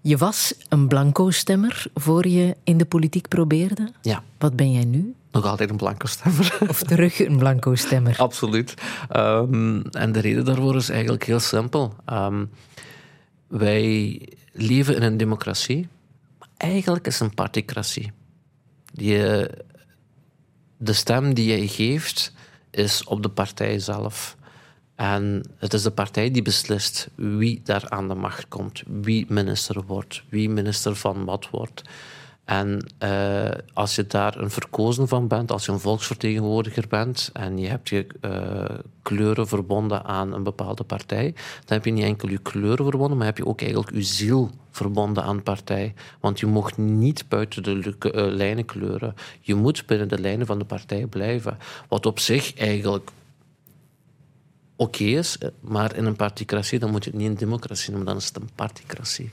Je was een blanco-stemmer voor je in de politiek probeerde. Ja. Wat ben jij nu? Nog altijd een blanco stemmer. Of terug een blanco-stemmer? Absoluut. Um, en de reden daarvoor is eigenlijk heel simpel. Um, wij leven in een democratie. Eigenlijk is het een particratie. Je, de stem die je geeft is op de partij zelf. En het is de partij die beslist wie daar aan de macht komt, wie minister wordt, wie minister van wat wordt. En uh, als je daar een verkozen van bent, als je een volksvertegenwoordiger bent en je hebt je uh, kleuren verbonden aan een bepaalde partij, dan heb je niet enkel je kleuren verbonden, maar heb je ook eigenlijk je ziel verbonden aan partij. Want je mocht niet buiten de uh, lijnen kleuren. Je moet binnen de lijnen van de partij blijven. Wat op zich eigenlijk oké is, maar in een particratie dan moet je het niet een democratie noemen, dan is het een particratie.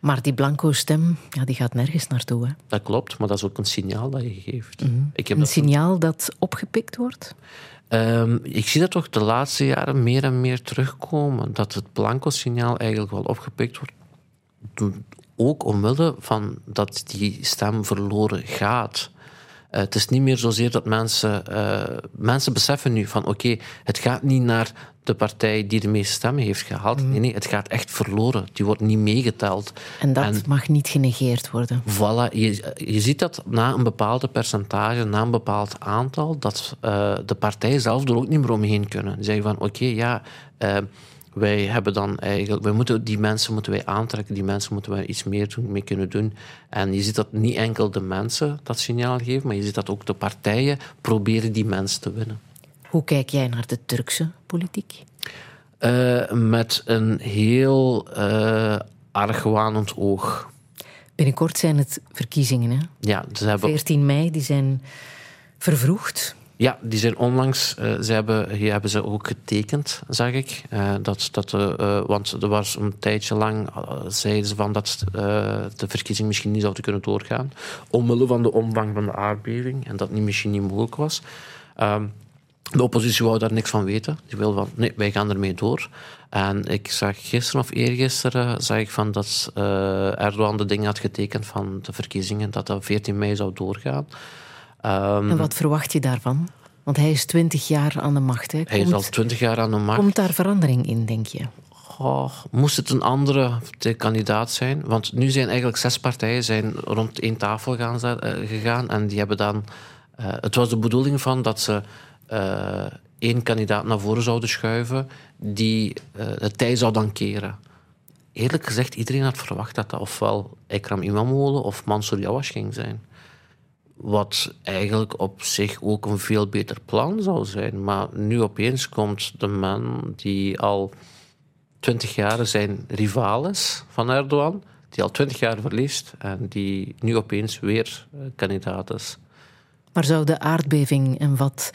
Maar die blanco stem, ja, die gaat nergens naartoe. Hè? Dat klopt, maar dat is ook een signaal dat je geeft. Mm -hmm. ik heb een dat signaal dat opgepikt wordt? Um, ik zie dat toch de laatste jaren meer en meer terugkomen. Dat het blanco-signaal eigenlijk wel opgepikt wordt. Ook omwille van dat die stem verloren gaat. Uh, het is niet meer zozeer dat mensen... Uh, mensen beseffen nu van oké, okay, het gaat niet naar de partij die de meeste stemmen heeft gehaald. Mm. Nee, nee, het gaat echt verloren. Die wordt niet meegeteld. En dat en, mag niet genegeerd worden. Voilà. Je, je ziet dat na een bepaalde percentage, na een bepaald aantal, dat uh, de partijen zelf er ook niet meer omheen kunnen. Die zeggen van oké, okay, ja... wij hebben dan eigenlijk, wij moeten, die mensen moeten wij aantrekken, die mensen moeten wij iets meer doen, mee kunnen doen. En je ziet dat niet enkel de mensen dat signaal geven, maar je ziet dat ook de partijen proberen die mensen te winnen. Hoe kijk jij naar de Turkse politiek? Uh, met een heel uh, argwanend oog. Binnenkort zijn het verkiezingen, hè? Ja, ze hebben... 14 mei, die zijn vervroegd. Ja, die zijn onlangs, uh, ze hebben, hier hebben ze ook getekend, zag ik. Uh, dat, dat, uh, want er was een tijdje lang, zeiden ze van dat de verkiezing misschien niet zou kunnen doorgaan. Omwille van de omvang van de aardbeving en dat niet misschien niet mogelijk was. Ehm, de oppositie wou daar niks van weten. Die wilde van, nee, wij gaan ermee door. En ik zag gisteren of eergisteren zag ik van dat Erdogan de dingen had getekend van de verkiezingen, dat dat 14 mei zou doorgaan. Um, en wat verwacht je daarvan? Want hij is 20 jaar aan de macht. Hè? Komt, hij is al 20 jaar aan de macht. Komt daar verandering in, denk je? Oh, moest het een andere kandidaat zijn? Want nu zijn eigenlijk zes partijen zijn rond één tafel gaan, uh, gegaan en die hebben dan. Uh, het was de bedoeling van dat ze uh, één kandidaat naar voren zouden schuiven, die het tij zou dan keren. Eerlijk gezegd, iedereen had verwacht dat dat ofwel Ekram Imamoglu of Mansour Yawash ging zijn. Wat eigenlijk op zich ook een veel beter plan zou zijn. Maar nu opeens komt de man die al twintig jaar zijn rivaal is van Erdogan, die al twintig jaar verliest en die nu opeens weer uh, kandidaat is. Maar zou de aardbeving en wat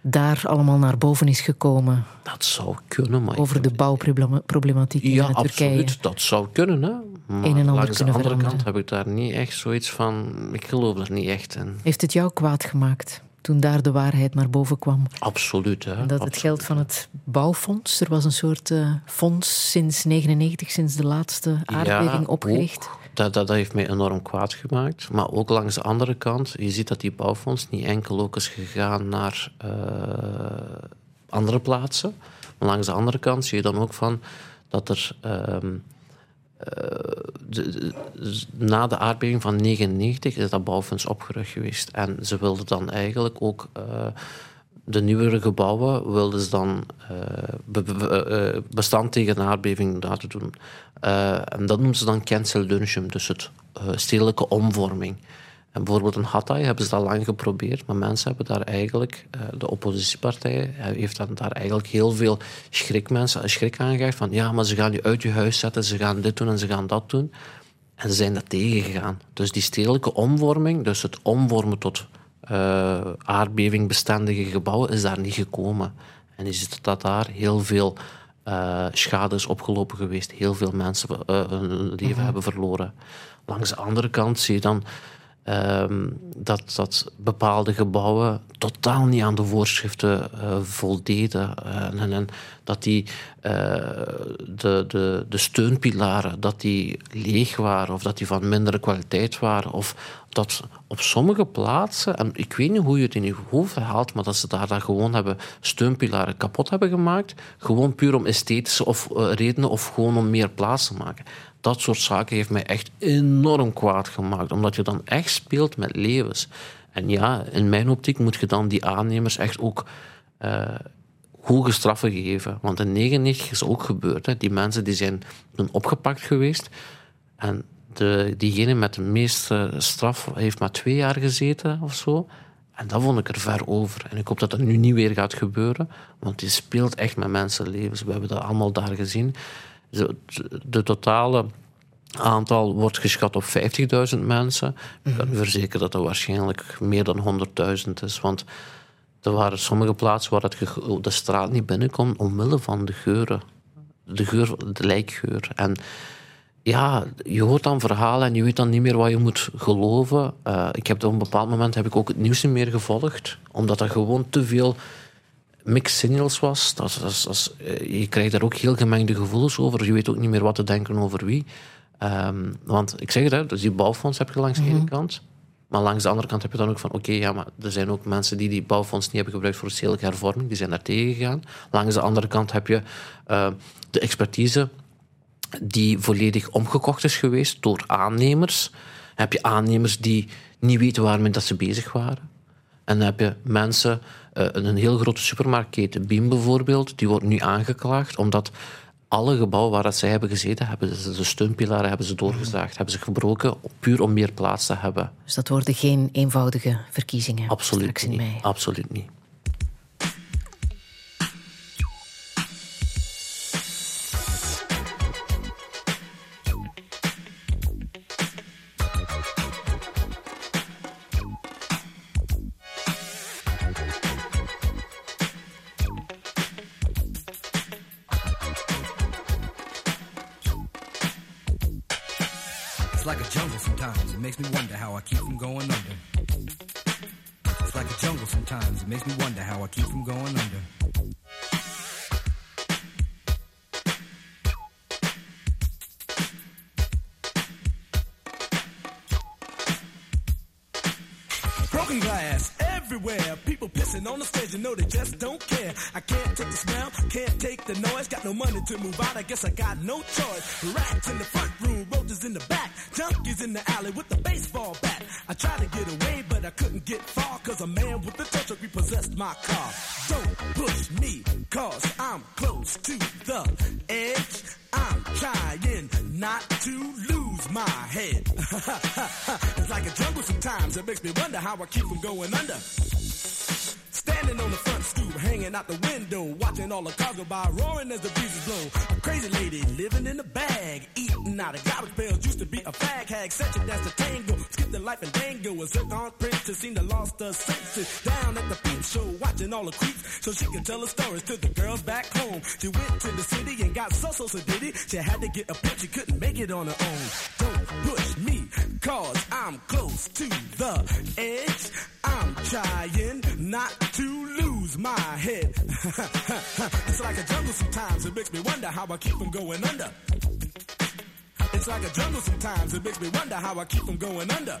daar allemaal naar boven is gekomen. Dat zou kunnen, maar... Over de bouwproblematiek in ja, Turkije. Ja, absoluut. Dat zou kunnen, hè. Maar een en ander langs de andere veranderen. kant heb ik daar niet echt zoiets van... Ik geloof er niet echt in. Heeft het jou kwaad gemaakt toen daar de waarheid naar boven kwam? Absoluut, hè. En dat absoluut. het geld van het bouwfonds... Er was een soort uh, fonds sinds 99, sinds de laatste aardbeving ja, opgericht. Ook. Dat, dat, dat, heeft mij enorm kwaad gemaakt. Maar ook langs de andere kant, je ziet dat die bouwfonds niet enkel ook is gegaan naar uh, andere plaatsen. Maar langs de andere kant zie je dan ook van dat er. Um, uh, de, de, na de aardbeving van 99 is dat bouwfonds opgerucht geweest. En ze wilden dan eigenlijk ook. Uh, de nieuwere gebouwen wilden ze dan uh, bestand tegen een aardbeving laten doen. En dat noemen ze dan cancel lunchum, dus het stedelijke omvorming. En bijvoorbeeld in Hatay hebben ze dat lang geprobeerd, maar mensen hebben daar eigenlijk, de oppositiepartij heeft dan daar eigenlijk heel veel schrik, mensen, schrik aangegeven van ja, maar ze gaan je uit je huis zetten, ze gaan dit doen en ze gaan dat doen. En ze zijn dat tegengegaan. Dus die stedelijke omvorming, dus het omvormen tot uh, aardbevingbestendige gebouwen is daar niet gekomen. En je ziet dat daar heel veel uh, schade is opgelopen geweest. Heel veel mensen uh, hun leven mm -hmm. hebben verloren. Langs de andere kant zie je dan Ehm, dat, dat bepaalde gebouwen totaal niet aan de voorschriften uh, voldeden. Uh, en, dat die, uh, de, de, de steunpilaren dat die leeg waren of dat die van mindere kwaliteit waren. Of dat op sommige plaatsen, en ik weet niet hoe je het in je hoofd haalt, maar dat ze daar gewoon hebben steunpilaren kapot hebben gemaakt. Gewoon puur om esthetische of, redenen of gewoon om meer plaats te maken dat soort zaken heeft mij echt enorm kwaad gemaakt. Omdat je dan echt speelt met levens. En ja, in mijn optiek moet je dan die aannemers echt ook uh, hoge straffen geven. Want in 99 is ook gebeurd. Hè. Die mensen die zijn toen opgepakt geweest. En de, diegene met de meeste straf heeft maar twee jaar gezeten of zo. En dat vond ik er ver over. En ik hoop dat dat nu niet weer gaat gebeuren. Want die speelt echt met mensenlevens. We hebben dat allemaal daar gezien. De, totale aantal wordt geschat op 50.000 mensen. Ik kan u verzekeren dat dat waarschijnlijk meer dan 100.000 is. Want er waren sommige plaatsen waar het de straat niet binnenkomt omwille van de geuren. De, geur, de lijkgeur. En ja, je hoort dan verhalen en je weet dan niet meer wat je moet geloven. Uh, ik heb op een bepaald moment heb ik ook het nieuws niet meer gevolgd, omdat dat gewoon te veel mixed signals was. Dat, dat, dat, eh, je krijgt daar ook heel gemengde gevoelens over. Je weet ook niet meer wat te denken over wie. Um, want ik zeg het, dus die bouwfonds heb je langs de ene mhm. kant. Maar langs de andere kant heb je dan ook van... Oké, ja, maar er zijn ook mensen die die bouwfonds niet hebben gebruikt voor stedelijke hervorming. Die zijn daar tegen gegaan. Langs de andere kant heb je uh, de expertise die volledig omgekocht is geweest door aannemers. heb je aannemers die niet weten waarmee dat ze bezig waren. En dan heb je mensen uh, een heel grote supermarktketen, Biem bijvoorbeeld, die wordt nu aangeklaagd omdat alle gebouwen waar dat zij hebben gezeten, hebben ze de steunpilaren hebben ze doorgezaagd, hebben ze gebroken, puur om meer plaats te hebben. Dus dat worden geen eenvoudige verkiezingen Absoluut mei? Absoluut niet. Creeps, so she could tell her stories to the girls back home. She went to the city and got so so so did it. She had to get a pimp, she couldn't make it on her own. Don't push me, cause I'm close to the edge. I'm trying not to lose my head. it's like a jungle sometimes, it makes me wonder how I keep from going under. It's like a jungle sometimes, it makes me wonder how I keep from going under.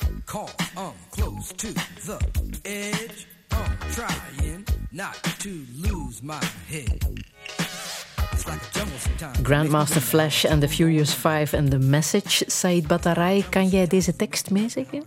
call I'm close to the edge. I'm trying not to lose my head. Grandmaster Flash and the Furious Five and The Message. Said Batarai, kan jij deze tekst meezeggen?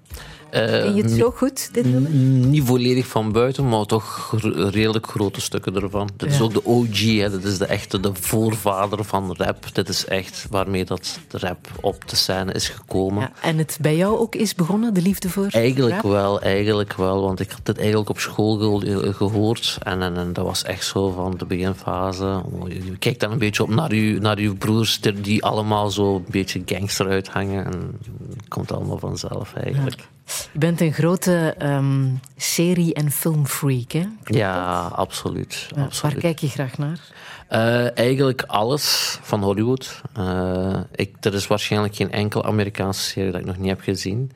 Eh, Ken je het zo goed, dit nummer? Niet volledig van buiten, maar toch redelijk grote stukken ervan. Dit is ook de OG, hè. dit is de echte de voorvader van rap. Dit is echt waarmee dat de rap op de scène is gekomen. Ja, en het bij jou ook is begonnen, de liefde voor Eigenlijk rap? wel, eigenlijk wel. Want ik had dit eigenlijk op school ge- gehoord. En, en, en dat was echt zo van de beginfase. Oh, je kijkt dan een beetje op naar uw, naar uw broers, die- allemaal zo een beetje gangster uithangen. En het komt allemaal vanzelf eigenlijk. Je bent een grote ehm, serie- en filmfreak, hè? Ja, absoluut. Ja, absoluut. Waar kijk je graag naar? Eh, eigenlijk alles van Hollywood. Eh, ik, er is waarschijnlijk geen enkele Amerikaanse serie dat ik nog niet heb gezien.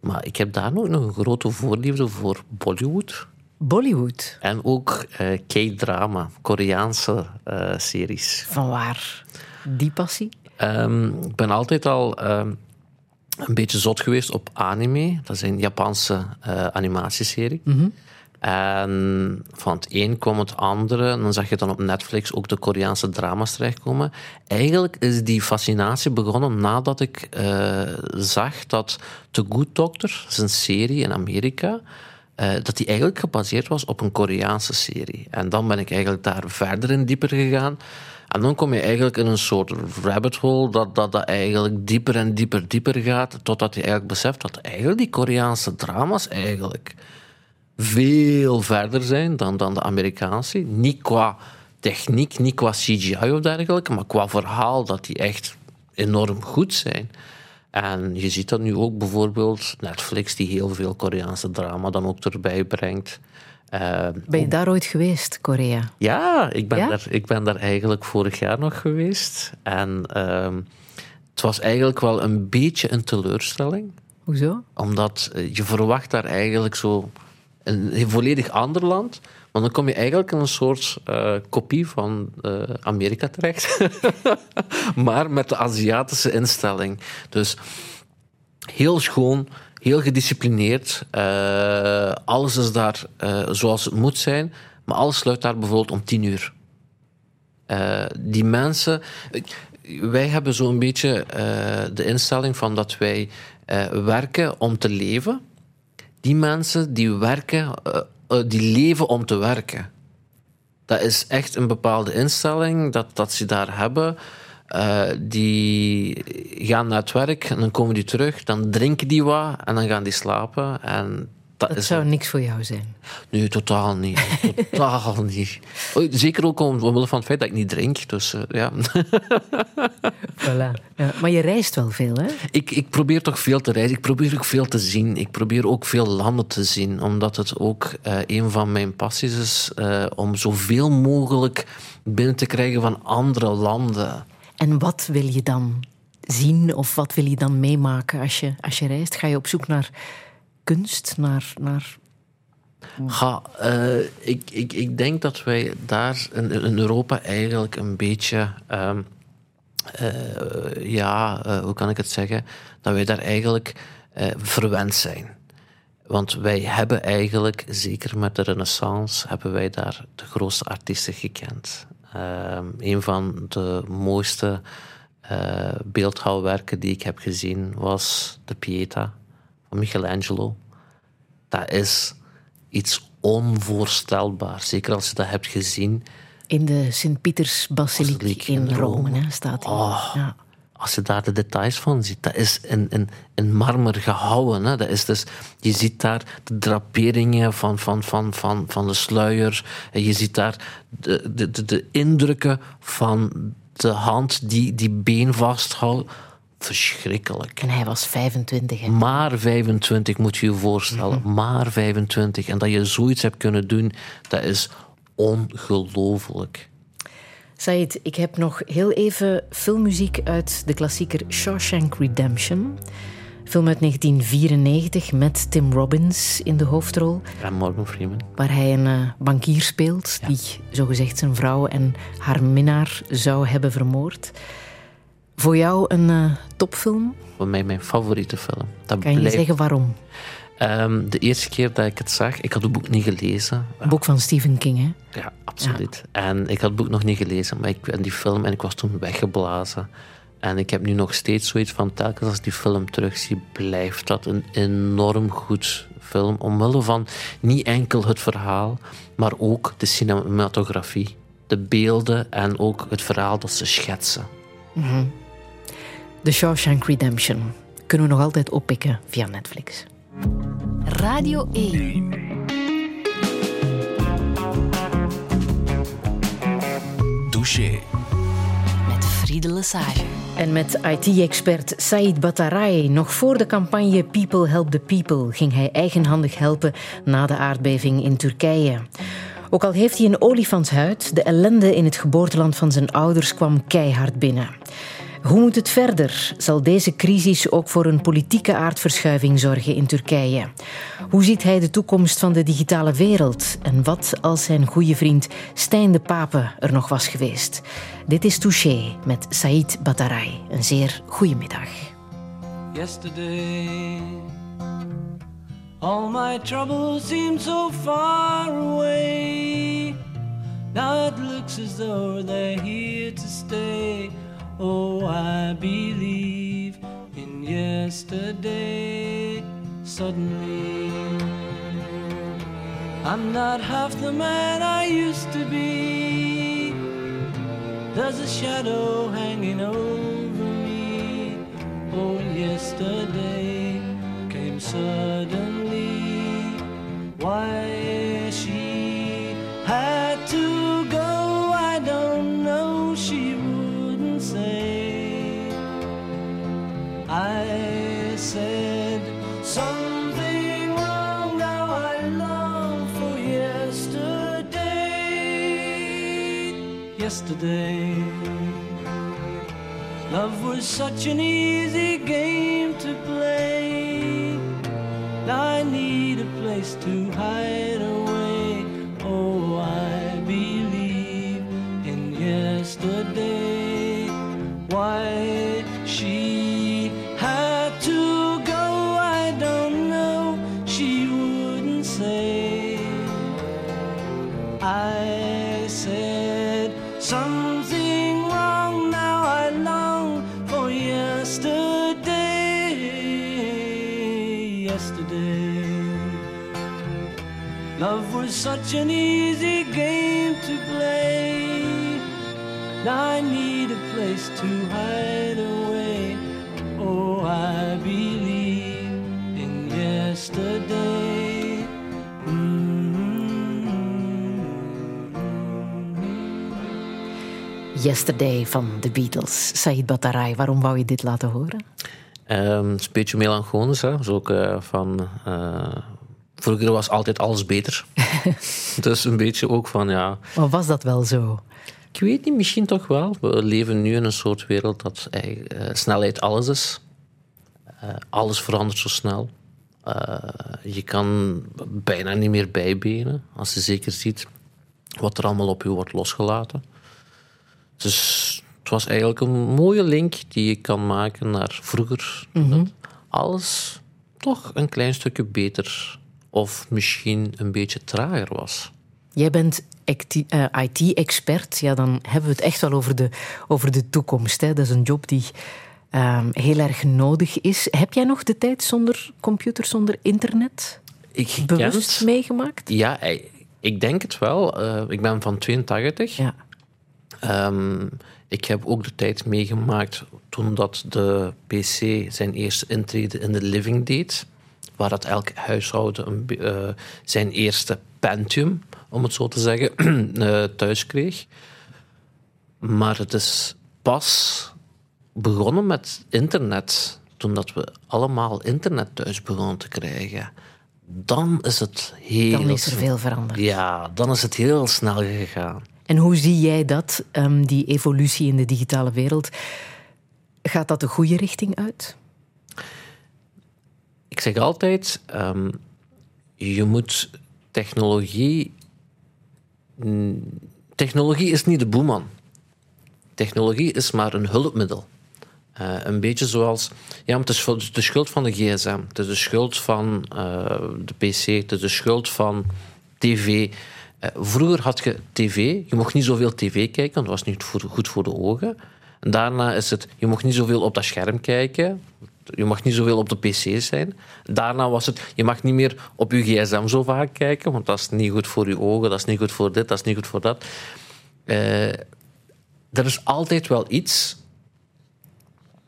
Maar ik heb daar ook nog een grote voorliefde voor Bollywood. Bollywood. En ook eh, K-drama, Koreaanse eh, series. Van waar? Die passie? Ehm, ik ben altijd al ehm, een beetje zot geweest op anime. Dat is een Japanse eh, animatieserie. En van het een kwam het andere. En dan zag je dan op Netflix ook de Koreaanse drama's terechtkomen. Eigenlijk is die fascinatie begonnen nadat ik zag dat The Good Doctor, dat is een serie in Amerika, eh, dat die eigenlijk gebaseerd was op een Koreaanse serie. En dan ben ik eigenlijk daar verder in dieper gegaan. En dan kom je eigenlijk in een soort rabbit hole dat, dat, dat eigenlijk dieper en dieper dieper gaat, totdat je eigenlijk beseft dat eigenlijk die Koreaanse drama's eigenlijk veel verder zijn dan, dan de Amerikaanse. Niet qua techniek, niet qua CGI of dergelijke, maar qua verhaal dat die echt enorm goed zijn. En je ziet dat nu ook bijvoorbeeld Netflix, die heel veel Koreaanse drama dan ook erbij brengt. Eh, Ben je daar ooit geweest, Korea? ja, ik ben, Ja? Daar, ik ben daar eigenlijk vorig jaar nog geweest. En ehm, het was eigenlijk wel een beetje een teleurstelling. Hoezo? Omdat eh, je verwacht daar eigenlijk zo een volledig ander land. Maar dan kom je eigenlijk in een soort eh, kopie van eh, Amerika terecht. maar met de Aziatische instelling. Dus heel schoon, heel gedisciplineerd. eh, alles is daar zoals het moet zijn. Maar alles sluit daar bijvoorbeeld om tien uur. Die mensen. Wij hebben zo'n beetje de instelling van dat wij werken om te leven. Die mensen die werken, die leven om te werken. Dat is echt een bepaalde instelling dat, dat ze daar hebben. Eh, die gaan naar het werk en dan komen die terug, dan drinken die wat en dan gaan die slapen. En dat, zou niks voor jou zijn. Nee, totaal niet. totaal niet. Oh, Zeker ook om- omwille van het feit dat ik niet drink. Dus eh, ja. Voilà. Ja, maar je reist wel veel, hè? ik, ik probeer toch veel te reizen. Ik probeer ook veel te zien. Ik probeer ook veel landen te zien. Omdat het ook eh, een van mijn passies is eh, om zoveel mogelijk binnen te krijgen van andere landen. En wat wil je dan zien of wat wil je dan meemaken als je, als je reist? Ga je op zoek naar kunst, naar, naar Ga, eh, ik, ik, ik denk dat wij daar in, Europa eigenlijk een beetje. ehm, eh, ja, eh, hoe kan ik het zeggen? Dat wij daar eigenlijk verwend zijn. Want wij hebben eigenlijk, zeker met de Renaissance, hebben wij daar de grootste artiesten gekend. Ehm, een van de mooiste beeldhouwwerken die ik heb gezien was de Pieta Michelangelo. Dat is iets onvoorstelbaars. Zeker als je dat hebt gezien. in de Sint-Pieters-basiliek Basiliek in in Rome, Rome. hè, staat die. Oh. Ja. Als je daar de details van ziet, dat is in, in, in marmer gehouwen. Hè. Dat is dus, je ziet daar de draperingen van, van, van, van, van de sluier. En je ziet daar de, de, de, de indrukken van de hand die die been vasthoudt. Verschrikkelijk. En hij was 25, hè? Maar 25 moet je je voorstellen. Maar 25. En dat je zoiets hebt kunnen doen, dat is ongelooflijk. Said, ik heb nog heel even filmmuziek uit de klassieker Shawshank Redemption. Film uit 1994 met Tim Robbins in de hoofdrol. En Morgan Freeman. Waar hij een eh, bankier speelt die zogezegd zijn vrouw en haar minnaar zou hebben vermoord. Voor jou een eh, topfilm? Voor mij mijn favoriete film. Dat Kan je blijft- zeggen waarom? Ehm, de eerste keer dat ik het zag, ik had het boek niet gelezen. Een boek van Stephen King, hè? Ja, absoluut. En ik had het boek nog niet gelezen, maar ik en die film en ik was toen weggeblazen. En ik heb nu nog steeds zoiets van, telkens als ik die film terugzie, blijft dat een enorm goed film. Omwille van niet enkel het verhaal, maar ook de cinematografie. De beelden en ook het verhaal dat ze schetsen. Mhm. The Shawshank Redemption kunnen we nog altijd oppikken via Netflix. Radio 1. Douche. Met Friede Lesage. En met IT-expert Said Bataray, nog voor de campagne People Help the People, ging hij eigenhandig helpen na de aardbeving in Turkije. Ook al heeft hij een olifantshuid, de ellende in het geboorteland van zijn ouders kwam keihard binnen. Hoe moet het verder? Zal deze crisis ook voor een politieke aardverschuiving zorgen in Turkije? Hoe ziet hij de toekomst van de digitale wereld? En wat als zijn goede vriend Stijn de Pape er nog was geweest? Dit is Touché met Said Bataray. Een zeer goede middag. All my troubles seem so far away. Now it looks as though they're here to stay. Oh, I believe in yesterday. Suddenly, I'm not half the man I used to be. There's a shadow hanging over me. Oh, yesterday came suddenly. Why Yesterday. Love was such an easy game to play. I need a place to hide such an easy game to play. Now I need a place to hide away. Oh, I believe in yesterday. Yesterday van de Beatles. Said Bataray, waarom wou je dit laten horen? Ehm, het is een beetje melancholisch. Hè? Dus ook eh, van... eh, vroeger was altijd alles beter. dus een beetje ook van, ja... Maar was dat wel zo? Ik weet niet, misschien toch wel. We leven nu in een soort wereld dat eh, eh, snelheid alles is. Eh, alles verandert zo snel. Je kan bijna niet meer bijbenen. Als je zeker ziet wat er allemaal op je wordt losgelaten. Dus het was eigenlijk een mooie link die je kan maken naar vroeger. Dat alles toch een klein stukje beter of misschien een beetje trager was. Jij bent acti- eh, IT-expert. Ja, dan hebben we het echt wel over de, over de toekomst. Hè. Dat is een job die ehm, heel erg nodig is. Heb jij nog de tijd zonder computer, zonder internet Ik bewust kent- meegemaakt? Ja, ik- ik denk het wel. Eh, ik ben van 82. Ja. Ehm, ik heb ook de tijd meegemaakt toen dat de PC zijn eerste intrede in de living deed. Waar dat elk huishouden een, eh, zijn eerste Pentium, om het zo te zeggen, eh, thuis kreeg. Maar het is pas begonnen met internet. Toen dat we allemaal internet thuis begonnen te krijgen. Dan is het heel... Dan is er veel veranderd. Ja, dan is het heel snel gegaan. En hoe zie jij dat, ehm, die evolutie in de digitale wereld? Gaat dat de goede richting uit? Zeg altijd, ehm, je moet technologie... Technologie is niet de boeman. Technologie is maar een hulpmiddel. Uh, een beetje zoals... Ja, het is de schuld van de gsm. Het is de schuld van uh, de pc. Het is de schuld van tv. Uh, vroeger had je tv. Je mocht niet zoveel tv kijken, want dat was niet goed voor de ogen. En daarna is het... Je mocht niet zoveel op dat scherm kijken. Je mag niet zoveel op de pc zijn. Daarna was het... Je mag niet meer op je gsm zo vaak kijken, want dat is niet goed voor je ogen. Dat is niet goed voor dit, dat is niet goed voor dat. er is altijd wel iets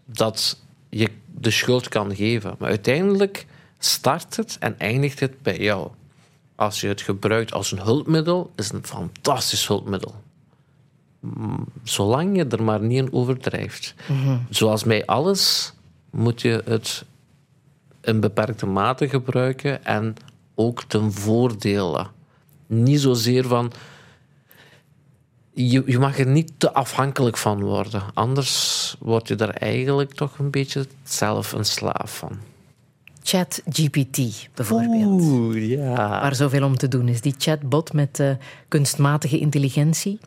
dat je de schuld kan geven. Maar uiteindelijk start het en eindigt het bij jou. Als je het gebruikt als een hulpmiddel, is het een fantastisch hulpmiddel. Zolang je er maar niet in overdrijft. Mhm. Zoals bij alles moet je het in beperkte mate gebruiken en ook ten voordele. Niet zozeer van je, je mag er niet te afhankelijk van worden. Anders word je er eigenlijk toch een beetje zelf een slaaf van. ChatGPT bijvoorbeeld. Oeh, ja. Waar zoveel om te doen is. Die chatbot met uh, kunstmatige intelligentie.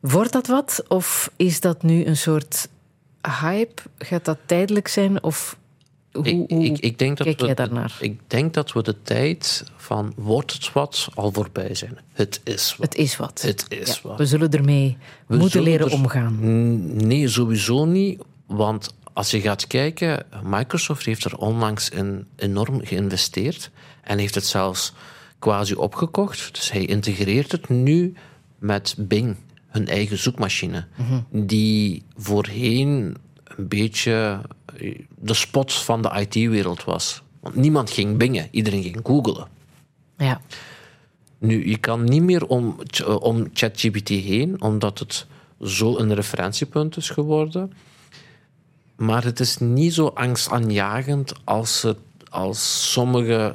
Wordt dat wat? Of is dat nu een soort hype? Gaat dat tijdelijk zijn? Of hoe, ik, ik, denk dat kijk we, daarnaar? Ik denk dat we de tijd van wordt het wat al voorbij zijn. Het is wat. Het is wat. Het is wat. We zullen ermee moeten leren omgaan. Nee, sowieso niet. Want als je gaat kijken, Microsoft heeft er onlangs in enorm geïnvesteerd en heeft het zelfs quasi opgekocht. Dus hij integreert het nu met Bing, hun eigen zoekmachine, mhm. die voorheen een beetje de spot van de IT-wereld was. Want niemand ging bingen, iedereen ging googlen. Ja. Nu, je kan niet meer om, om ChatGPT heen, omdat het zo een referentiepunt is geworden. Maar het is niet zo angstaanjagend als, het, als sommige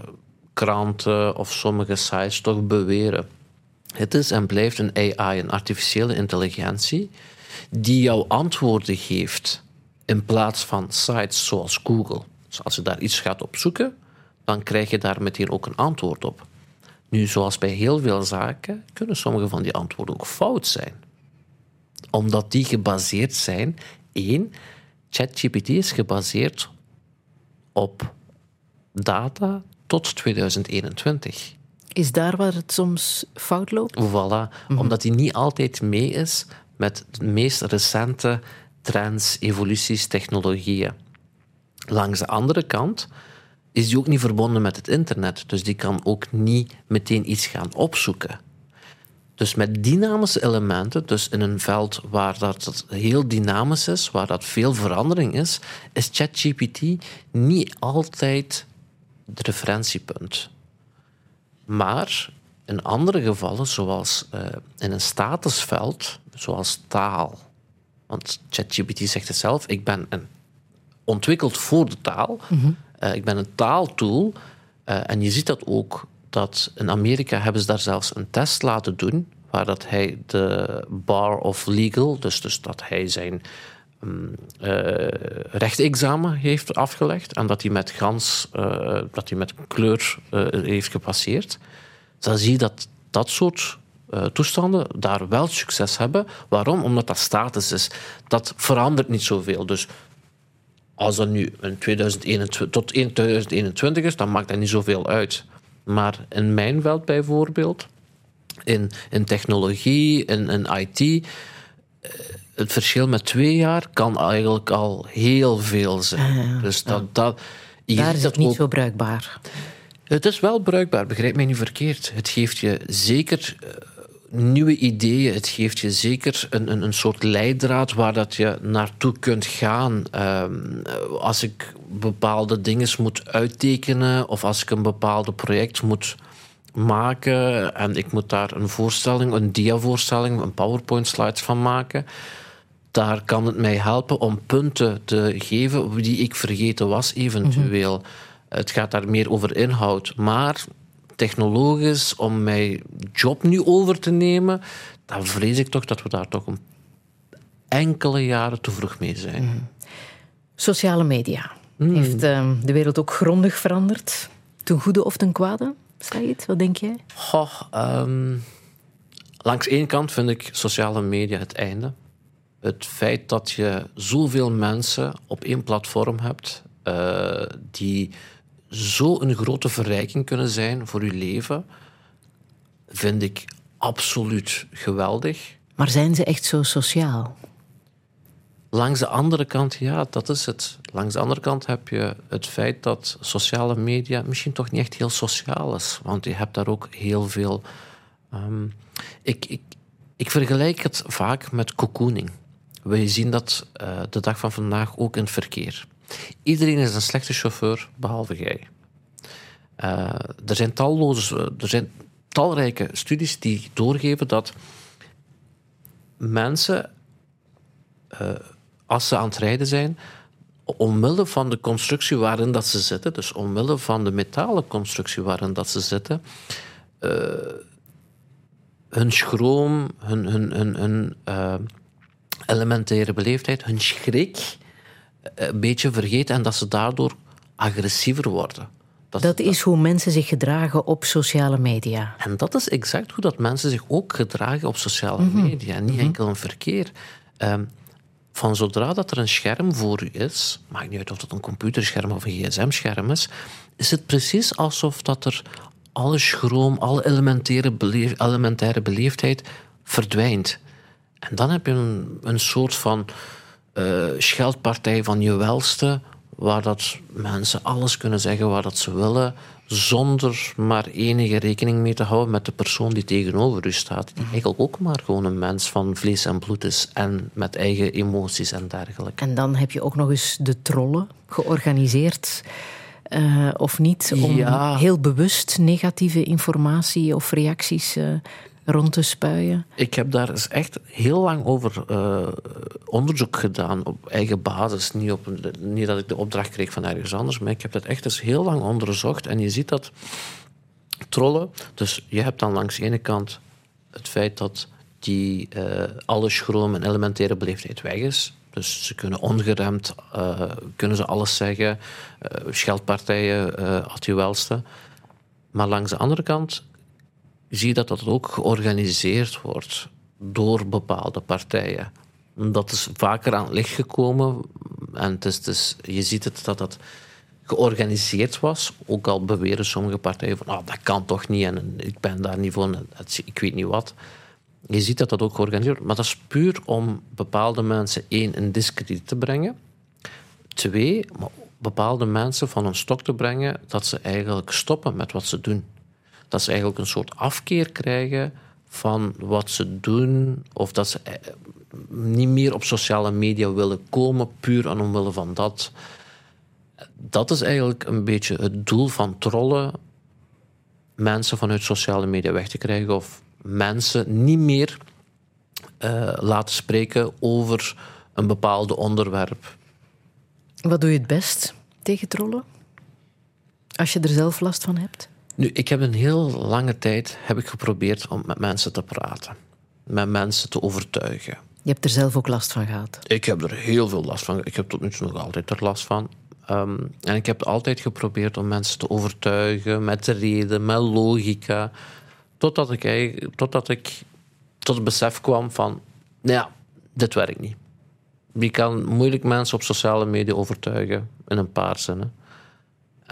kranten of sommige sites toch beweren. Het is en blijft een AI, een artificiële intelligentie, die jou antwoorden geeft in plaats van sites zoals Google. Dus als je daar iets gaat opzoeken, dan krijg je daar meteen ook een antwoord op. Nu, zoals bij heel veel zaken, kunnen sommige van die antwoorden ook fout zijn. Omdat die gebaseerd zijn, één, ChatGPT is gebaseerd op data tot 2021. Is daar waar het soms fout loopt? Voilà, mhm. omdat die niet altijd mee is met de meest recente trends, evoluties, technologieën. Langs de andere kant is die ook niet verbonden met het internet. Dus die kan ook niet meteen iets gaan opzoeken. Dus met dynamische elementen, dus in een veld waar dat heel dynamisch is, waar dat veel verandering is, is ChatGPT niet altijd het referentiepunt. Maar in andere gevallen, zoals uh, in een statusveld, zoals taal, want ChatGPT zegt het zelf, ik ben een, ontwikkeld voor de taal. Mhm. Eh, ik ben een taaltool. Uh, en je ziet dat ook, dat in Amerika hebben ze daar zelfs een test laten doen, waar dat hij de bar of legal, dus, dus dat hij zijn uh, rechtexamen heeft afgelegd en dat hij met gans, dat hij met kleur heeft gepasseerd. Dan zie je dat dat soort toestanden daar wel succes hebben. Waarom? Omdat dat status is. Dat verandert niet zoveel. Dus als dat nu in 2021, tot 2021 is, dan maakt dat niet zoveel uit. Maar in mijn veld bijvoorbeeld, in, in technologie, in, in IT, eh, het verschil met twee jaar kan eigenlijk al heel veel zijn. Dus dat, dat, Daar is het niet zo bruikbaar. Het is wel bruikbaar, begrijp mij niet verkeerd. Het geeft je zeker eh, nieuwe ideeën. Het geeft je zeker een, een, een soort leidraad waar dat je naartoe kunt gaan. Ehm, als ik bepaalde dingen moet uittekenen of als ik een bepaald project moet maken en ik moet daar een voorstelling, een diavoorstelling, een PowerPoint-slides van maken. Daar kan het mij helpen om punten te geven die ik vergeten was, eventueel. Mhm. Het gaat daar meer over inhoud. Maar technologisch om mijn job nu over te nemen, dan vrees ik toch dat we daar toch een enkele jaren te vroeg mee zijn. Mhm. Sociale media. Mm. Heeft ehm, de wereld ook grondig veranderd? Ten goede of ten kwade? Said, wat denk jij? Goh, um, langs één kant vind ik sociale media het einde. Het feit dat je zoveel mensen op één platform hebt uh, die zo een grote verrijking kunnen zijn voor je leven, vind ik absoluut geweldig. Maar zijn ze echt zo sociaal? Langs de andere kant, ja, dat is het. Langs de andere kant heb je het feit dat sociale media misschien toch niet echt heel sociaal is. Want je hebt daar ook heel veel. Um, ik, ik, ik vergelijk het vaak met cocooning. We zien dat uh, de dag van vandaag ook in het verkeer. Iedereen is een slechte chauffeur, behalve jij. Uh, er zijn talloze, er zijn talrijke studies die doorgeven dat mensen, uh, als ze aan het rijden zijn, omwille van de constructie waarin dat ze zitten, dus omwille van de metalen constructie waarin dat ze zitten, hun schroom, hun, hun, hun, hun elementaire beleefdheid, hun schrik een beetje vergeten en dat ze daardoor agressiever worden. Dat, dat is hoe mensen zich gedragen op sociale media. En dat is exact hoe dat mensen zich ook gedragen op sociale mm -hmm. media. Niet mm -hmm. enkel een verkeer. Um, van zodra dat er een scherm voor u is, maakt niet uit of dat een computerscherm of een gsm-scherm is, is het precies alsof dat er alle schroom, alle elementaire, beleef, elementaire beleefdheid verdwijnt. En dan heb je een, een soort van uh, scheldpartij van je welste, waar dat mensen alles kunnen zeggen wat dat ze willen, zonder maar enige rekening mee te houden met de persoon die tegenover u staat. Die eigenlijk ook maar gewoon een mens van vlees en bloed is en met eigen emoties en dergelijke. En dan heb je ook nog eens de trollen georganiseerd. Uh, of niet, om ja. heel bewust negatieve informatie of reacties uh, rond te spuien? Ik heb daar eens echt heel lang over uh, onderzoek gedaan op eigen basis. Niet, op, niet dat ik de opdracht kreeg van ergens anders, maar ik heb dat echt eens heel lang onderzocht. En je ziet dat trollen, dus je hebt dan langs de ene kant het feit dat die uh, alle schroom en elementaire beleefdheid weg is. Dus ze kunnen ongeremd, uh, kunnen ze alles zeggen. Uh, scheldpartijen, uh. Maar langs de andere kant zie je dat dat ook georganiseerd wordt door bepaalde partijen. Dat is vaker aan het licht gekomen. En het is, is, je ziet het dat dat georganiseerd was. Ook al beweren sommige partijen van oh, dat kan toch niet en ik ben daar niet voor, ik weet niet wat. Je ziet dat dat ook georganiseerd wordt. Maar dat is puur om bepaalde mensen, één, in discrediet te brengen. Twee, bepaalde mensen van een stok te brengen dat ze eigenlijk stoppen met wat ze doen. Dat ze eigenlijk een soort afkeer krijgen van wat ze doen, of dat ze eh, niet meer op sociale media willen komen, puur aan omwille van dat. Dat is eigenlijk een beetje het doel van trollen, mensen vanuit sociale media weg te krijgen of mensen niet meer uh, laten spreken over een bepaald onderwerp. Wat doe je het best tegen trollen? Als je er zelf last van hebt? Nu, ik heb een heel lange tijd heb ik geprobeerd om met mensen te praten. Met mensen te overtuigen. Je hebt er zelf ook last van gehad? Ik heb er heel veel last van. Ik heb tot nu toe nog altijd er last van. Um, en ik heb altijd geprobeerd om mensen te overtuigen met de reden, met logica. Totdat ik, totdat ik tot het besef kwam van, nou ja, dit werkt niet. Je kan moeilijk mensen op sociale media overtuigen in een paar zinnen.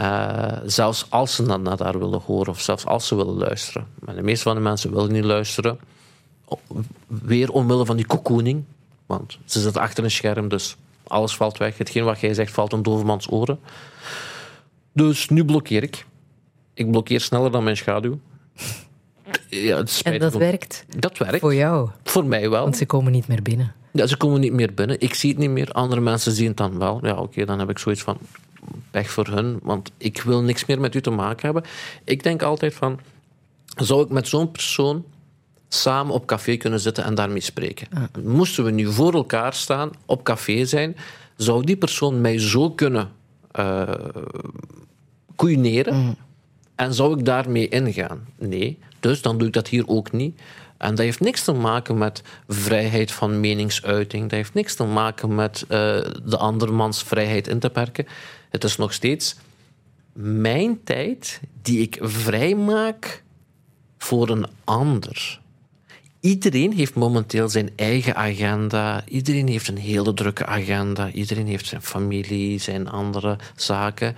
Uh, zelfs als ze naar, naar daar willen horen of zelfs als ze willen luisteren. Maar de meeste van de mensen willen niet luisteren. Weer omwille van die cocooning. Want ze zitten achter een scherm, dus alles valt weg. Hetgeen wat jij zegt valt een dovermans oren. Dus nu blokkeer ik. Ik blokkeer sneller dan mijn schaduw. Ja, en dat werkt? Dat werkt. Voor jou? Voor mij wel. Want ze komen niet meer binnen. Ja, ze komen niet meer binnen. Ik zie het niet meer. Andere mensen zien het dan wel. Ja, oké, okay, dan heb ik zoiets van pech voor hun, want ik wil niks meer met u te maken hebben. Ik denk altijd van, zou ik met zo'n persoon samen op café kunnen zitten en daarmee spreken? Ah. Moesten we nu voor elkaar staan, op café zijn, zou die persoon mij zo kunnen uh, koeineren mm. en zou ik daarmee ingaan? Nee, dus dan doe ik dat hier ook niet. En dat heeft niks te maken met vrijheid van meningsuiting. Dat heeft niks te maken met uh, de andermans vrijheid in te perken. Het is nog steeds mijn tijd die ik vrijmaak voor een ander. iedereen heeft momenteel zijn eigen agenda. Iedereen heeft een hele drukke agenda. Iedereen heeft zijn familie, zijn andere zaken.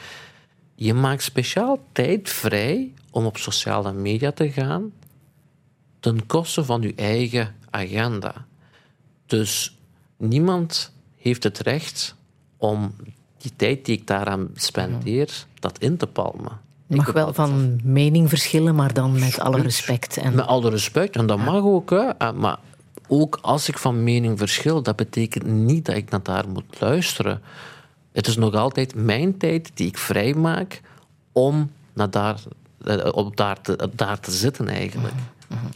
Je maakt speciaal tijd vrij om op sociale media te gaan ten koste van je eigen agenda. Dus niemand heeft het recht om die tijd die ik daaraan spendeer, dat in te palmen. Je mag wel van mening verschillen, maar dan met alle respect. En... Met alle respect, en dat mag ook. Hè. Eh, maar ook als ik van mening verschil, dat betekent niet dat ik naar daar moet luisteren. Het is nog altijd mijn tijd die ik vrijmaak om naar daar, eh, op daar, te, daar te zitten eigenlijk. Mhm. Mhm.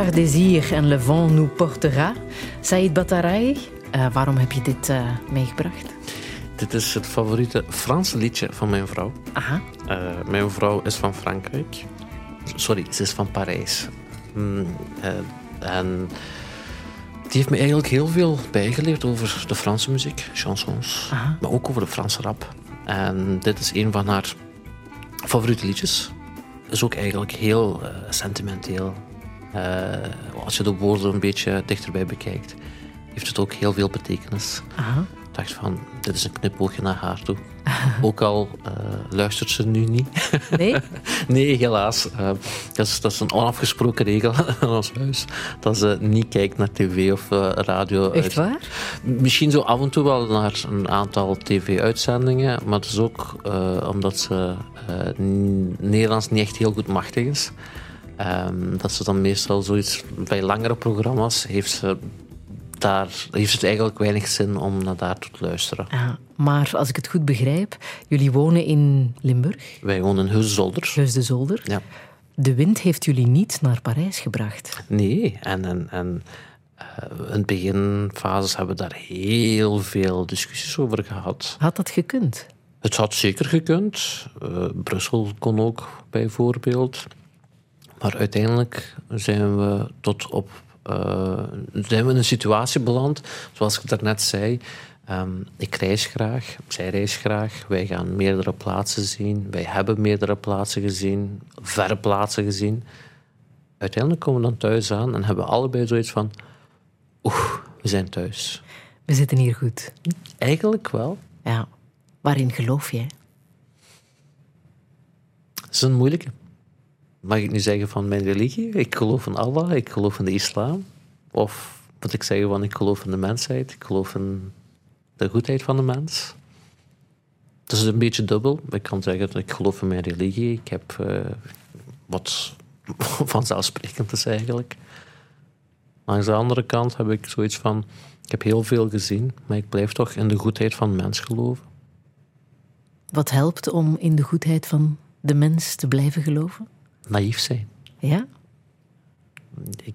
Noir Désir en Le Vent nous portera. Saïd Bataray, uh, waarom heb je dit uh, meegebracht? Dit is het favoriete Franse liedje van mijn vrouw. Aha. Uh, mijn vrouw is van Frankrijk. Sorry, ze is van Parijs. Mm, en die heeft me eigenlijk heel veel bijgeleerd over de Franse muziek, chansons, Aha. maar ook over de Franse rap. En dit is een van haar favoriete liedjes. Is ook eigenlijk heel sentimenteel. Uh, als je de woorden een beetje dichterbij bekijkt, heeft het ook heel veel betekenis. Aha. Ik dacht van, dit is een knipoogje naar haar toe. Ook al uh, luistert ze nu niet. Nee? nee, helaas. Uh, dat, is, dat, is, een onafgesproken regel in ons huis. Dat ze niet kijkt naar tv of uh, radio. Echt waar? Misschien zo af en toe wel naar een aantal tv-uitzendingen. Maar het is ook omdat ze Nederlands niet echt heel goed machtig is. Um, dat ze dan meestal zoiets bij langere programma's heeft ze daar heeft het eigenlijk weinig zin om naar daar te luisteren. Ja, maar als ik het goed begrijp, jullie wonen in Limburg? Wij wonen in de Zolder. Ja. De wind heeft jullie niet naar Parijs gebracht. Nee, en, en, en uh, in beginfases hebben we daar heel veel discussies over gehad. Had dat gekund? Het had zeker gekund. Uh, Brussel kon ook bijvoorbeeld. Maar uiteindelijk zijn we tot op uh, zijn we in een situatie beland, zoals ik daarnet zei. Um, ik reis graag, zij reist graag. Wij gaan meerdere plaatsen zien. Wij hebben meerdere plaatsen gezien, verre plaatsen gezien. Uiteindelijk komen we dan thuis aan en hebben we allebei zoiets van: oeh, we zijn thuis. We zitten hier goed. Eigenlijk wel. Ja. Waarin geloof jij? Dat is een moeilijke mag ik nu zeggen van mijn religie? Ik geloof in Allah, ik geloof in de islam. Of moet ik zeggen van ik geloof in de mensheid, ik geloof in de goedheid van de mens. Het is een beetje dubbel. Ik kan zeggen dat ik geloof in mijn religie. Ik heb uh, wat vanzelfsprekend is eigenlijk. Maar aan de andere kant heb ik zoiets van... Ik heb heel veel gezien, maar ik blijf toch in de goedheid van de mens geloven. Wat helpt om in de goedheid van de mens te blijven geloven? Naïef zijn. Ja? Ik,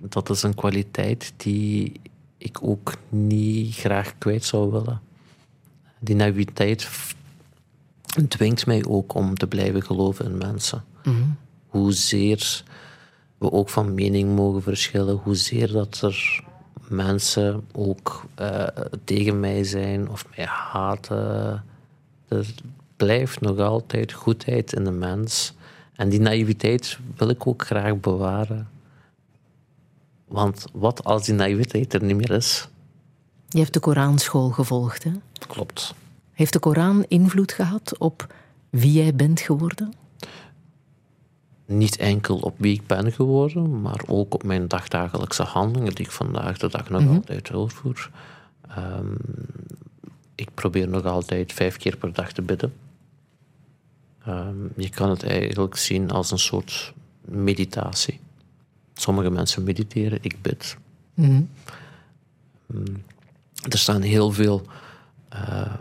dat is een kwaliteit die ik ook niet graag kwijt zou willen. Die naïviteit dwingt mij ook om te blijven geloven in mensen. Mm Hoezeer we ook van mening mogen verschillen, hoezeer dat er mensen ook uh, tegen mij zijn of mij haten. Er blijft nog altijd goedheid in de mens. En die naïviteit wil ik ook graag bewaren. Want wat als die naïviteit er niet meer is? Je hebt de Koranschool gevolgd, hè? Klopt. Heeft de Koran invloed gehad op wie jij bent geworden? Niet enkel op wie ik ben geworden, maar ook op mijn dagdagelijkse handelingen die ik vandaag de dag nog mm -hmm. altijd uitvoer. Um, ik probeer nog altijd vijf keer per dag te bidden. Um, je kan het eigenlijk zien als een soort meditatie. Sommige mensen mediteren, ik bid. Mm um, er staan heel veel uh,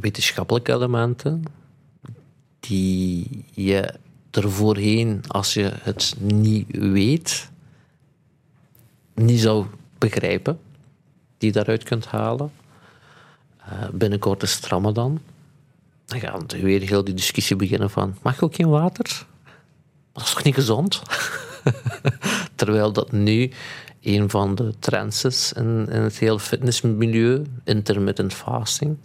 wetenschappelijke elementen die je er voorheen, als je het niet weet, niet zou begrijpen, die je daaruit kunt halen. Uh, binnenkort is het Ramadan dan gaat weer heel die discussie beginnen van... Mag ook geen water? Dat is toch niet gezond? Terwijl dat nu een van de trends is in, in het hele fitnessmilieu. Intermittent fasting.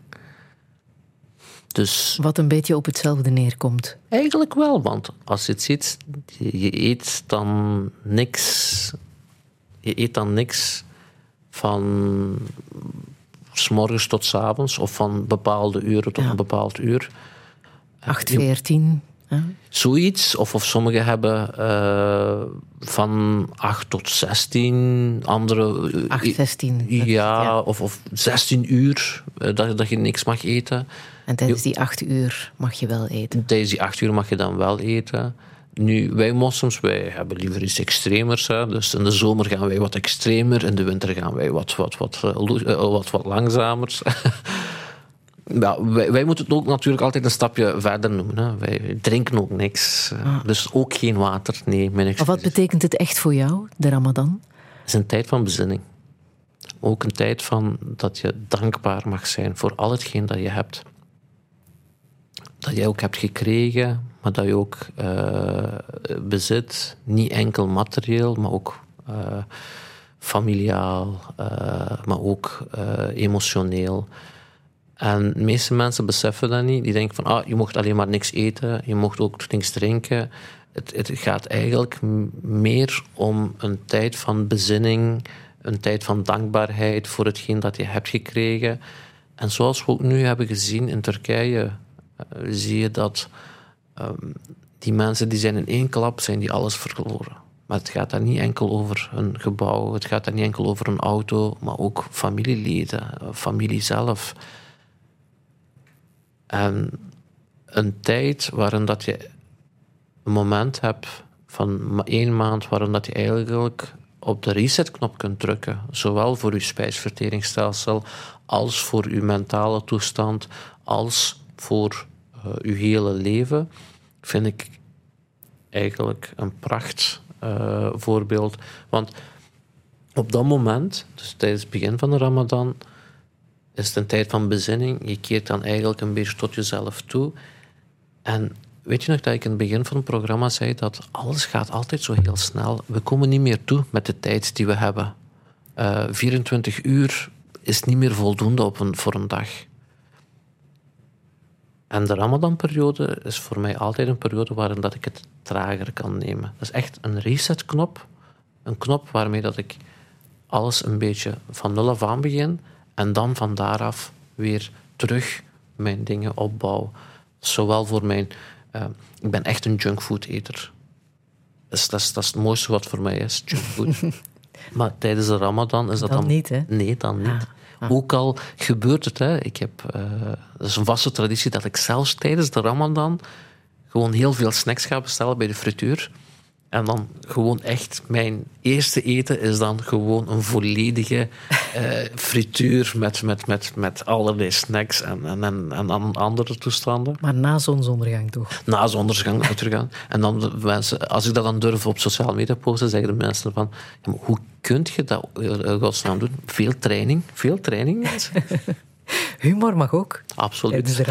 Dus, Wat een beetje op hetzelfde neerkomt. Eigenlijk wel, want als je het ziet, je eet dan niks. Je eet dan niks van s morgens tot s avonds of van bepaalde uren tot een bepaald uur. 8, 14. Ja. Zoiets. Of, of sommigen hebben uh, van 8 tot 16, andere. 8, 16. Ja, ja, Of, of 16 uur uh, dat, dat je niks mag eten. En tijdens die 8 uur mag je wel eten. Tijdens die 8 uur mag je dan wel eten. Nu, wij moslims, wij hebben liever iets extremers. Hè. Dus in de zomer gaan wij wat extremer, in de winter gaan wij wat, wat, wat, wat, wat langzamer. ja, wij, wij, moeten het ook natuurlijk altijd een stapje verder noemen. Hè. Wij drinken ook niks. Ah. Dus ook geen water. Nee, mijn maar wat betekent het echt voor jou, de Ramadan? Het is een tijd van bezinning. Ook een tijd van dat je dankbaar mag zijn voor al hetgeen dat je hebt. Dat jij ook hebt gekregen, maar dat je ook uh, bezit, niet enkel materieel, maar ook uh, familiaal, uh, maar ook emotioneel. En de meeste mensen beseffen dat niet. Die denken van, ah, je mocht alleen maar niks eten, je mocht ook niks drinken. Het, het gaat eigenlijk meer om een tijd van bezinning, een tijd van dankbaarheid voor hetgeen dat je hebt gekregen. En zoals we ook nu hebben gezien in Turkije, zie je dat um, die mensen die zijn in één klap zijn die alles verloren. Maar het gaat daar niet enkel over een gebouw, het gaat daar niet enkel over een auto, maar ook familieleden, familie zelf. En een tijd waarin dat je een moment hebt van één maand waarin dat je eigenlijk op de resetknop kunt drukken. Zowel voor je spijsverteringsstelsel als voor je mentale toestand, als voor je hele leven, vind ik eigenlijk een pracht uh, voorbeeld. Want op dat moment, dus tijdens het begin van de Ramadan, is het een tijd van bezinning. Je keert dan eigenlijk een beetje tot jezelf toe. En weet je nog dat ik in het begin van het programma zei dat alles gaat altijd zo heel snel. We komen niet meer toe met de tijd die we hebben. Uh, eh, 24 uur is niet meer voldoende op een, voor een dag. En de Ramadan-periode is voor mij altijd een periode waarin dat ik het trager kan nemen. Dat is echt een resetknop. Een knop waarmee dat ik alles een beetje van nul af aan begin en dan van daaraf weer terug mijn dingen opbouw. Zowel voor mijn... Uh, ik ben echt een junkfood-eter. Dus dat, is, dat is het mooiste wat voor mij is, junkfood. maar tijdens de Ramadan is dat dan... dan niet, hè? Nee, dan niet. Ah. Ah. Ook al gebeurt het, hè. Ik heb, uh, dat is een vaste traditie dat ik zelfs tijdens de Ramadan gewoon heel veel snacks ga bestellen bij de frituur. En dan gewoon echt, mijn eerste eten is dan gewoon een volledige uh, frituur met, met, met, met allerlei snacks en, en, en, en andere toestanden. Maar na zonsondergang toch? Na zonsondergang. en dan mensen, als ik dat dan durf op sociale media posten, zeggen de mensen van, ja, hoe kun je dat uh, godsnaam doen? Veel training, veel training. Humor mag ook. Absoluut.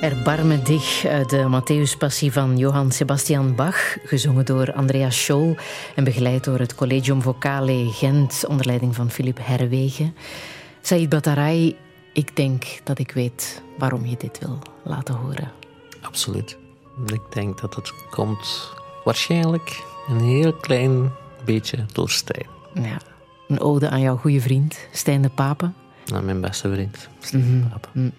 Erbarme dich uit de Matthäus-passie van Johann Sebastian Bach, gezongen door Andreas Scholl en begeleid door het Collegium Vocale Gent onder leiding van Philip Herwegen. Said Batarai, ik denk dat ik weet waarom je dit wil laten horen. Absoluut. Ik denk dat het komt waarschijnlijk een heel klein beetje door Stijn. Ja, een ode aan jouw goede vriend, Stijn de Pape. Aan mijn beste vriend, Stijn de Pape. Mm.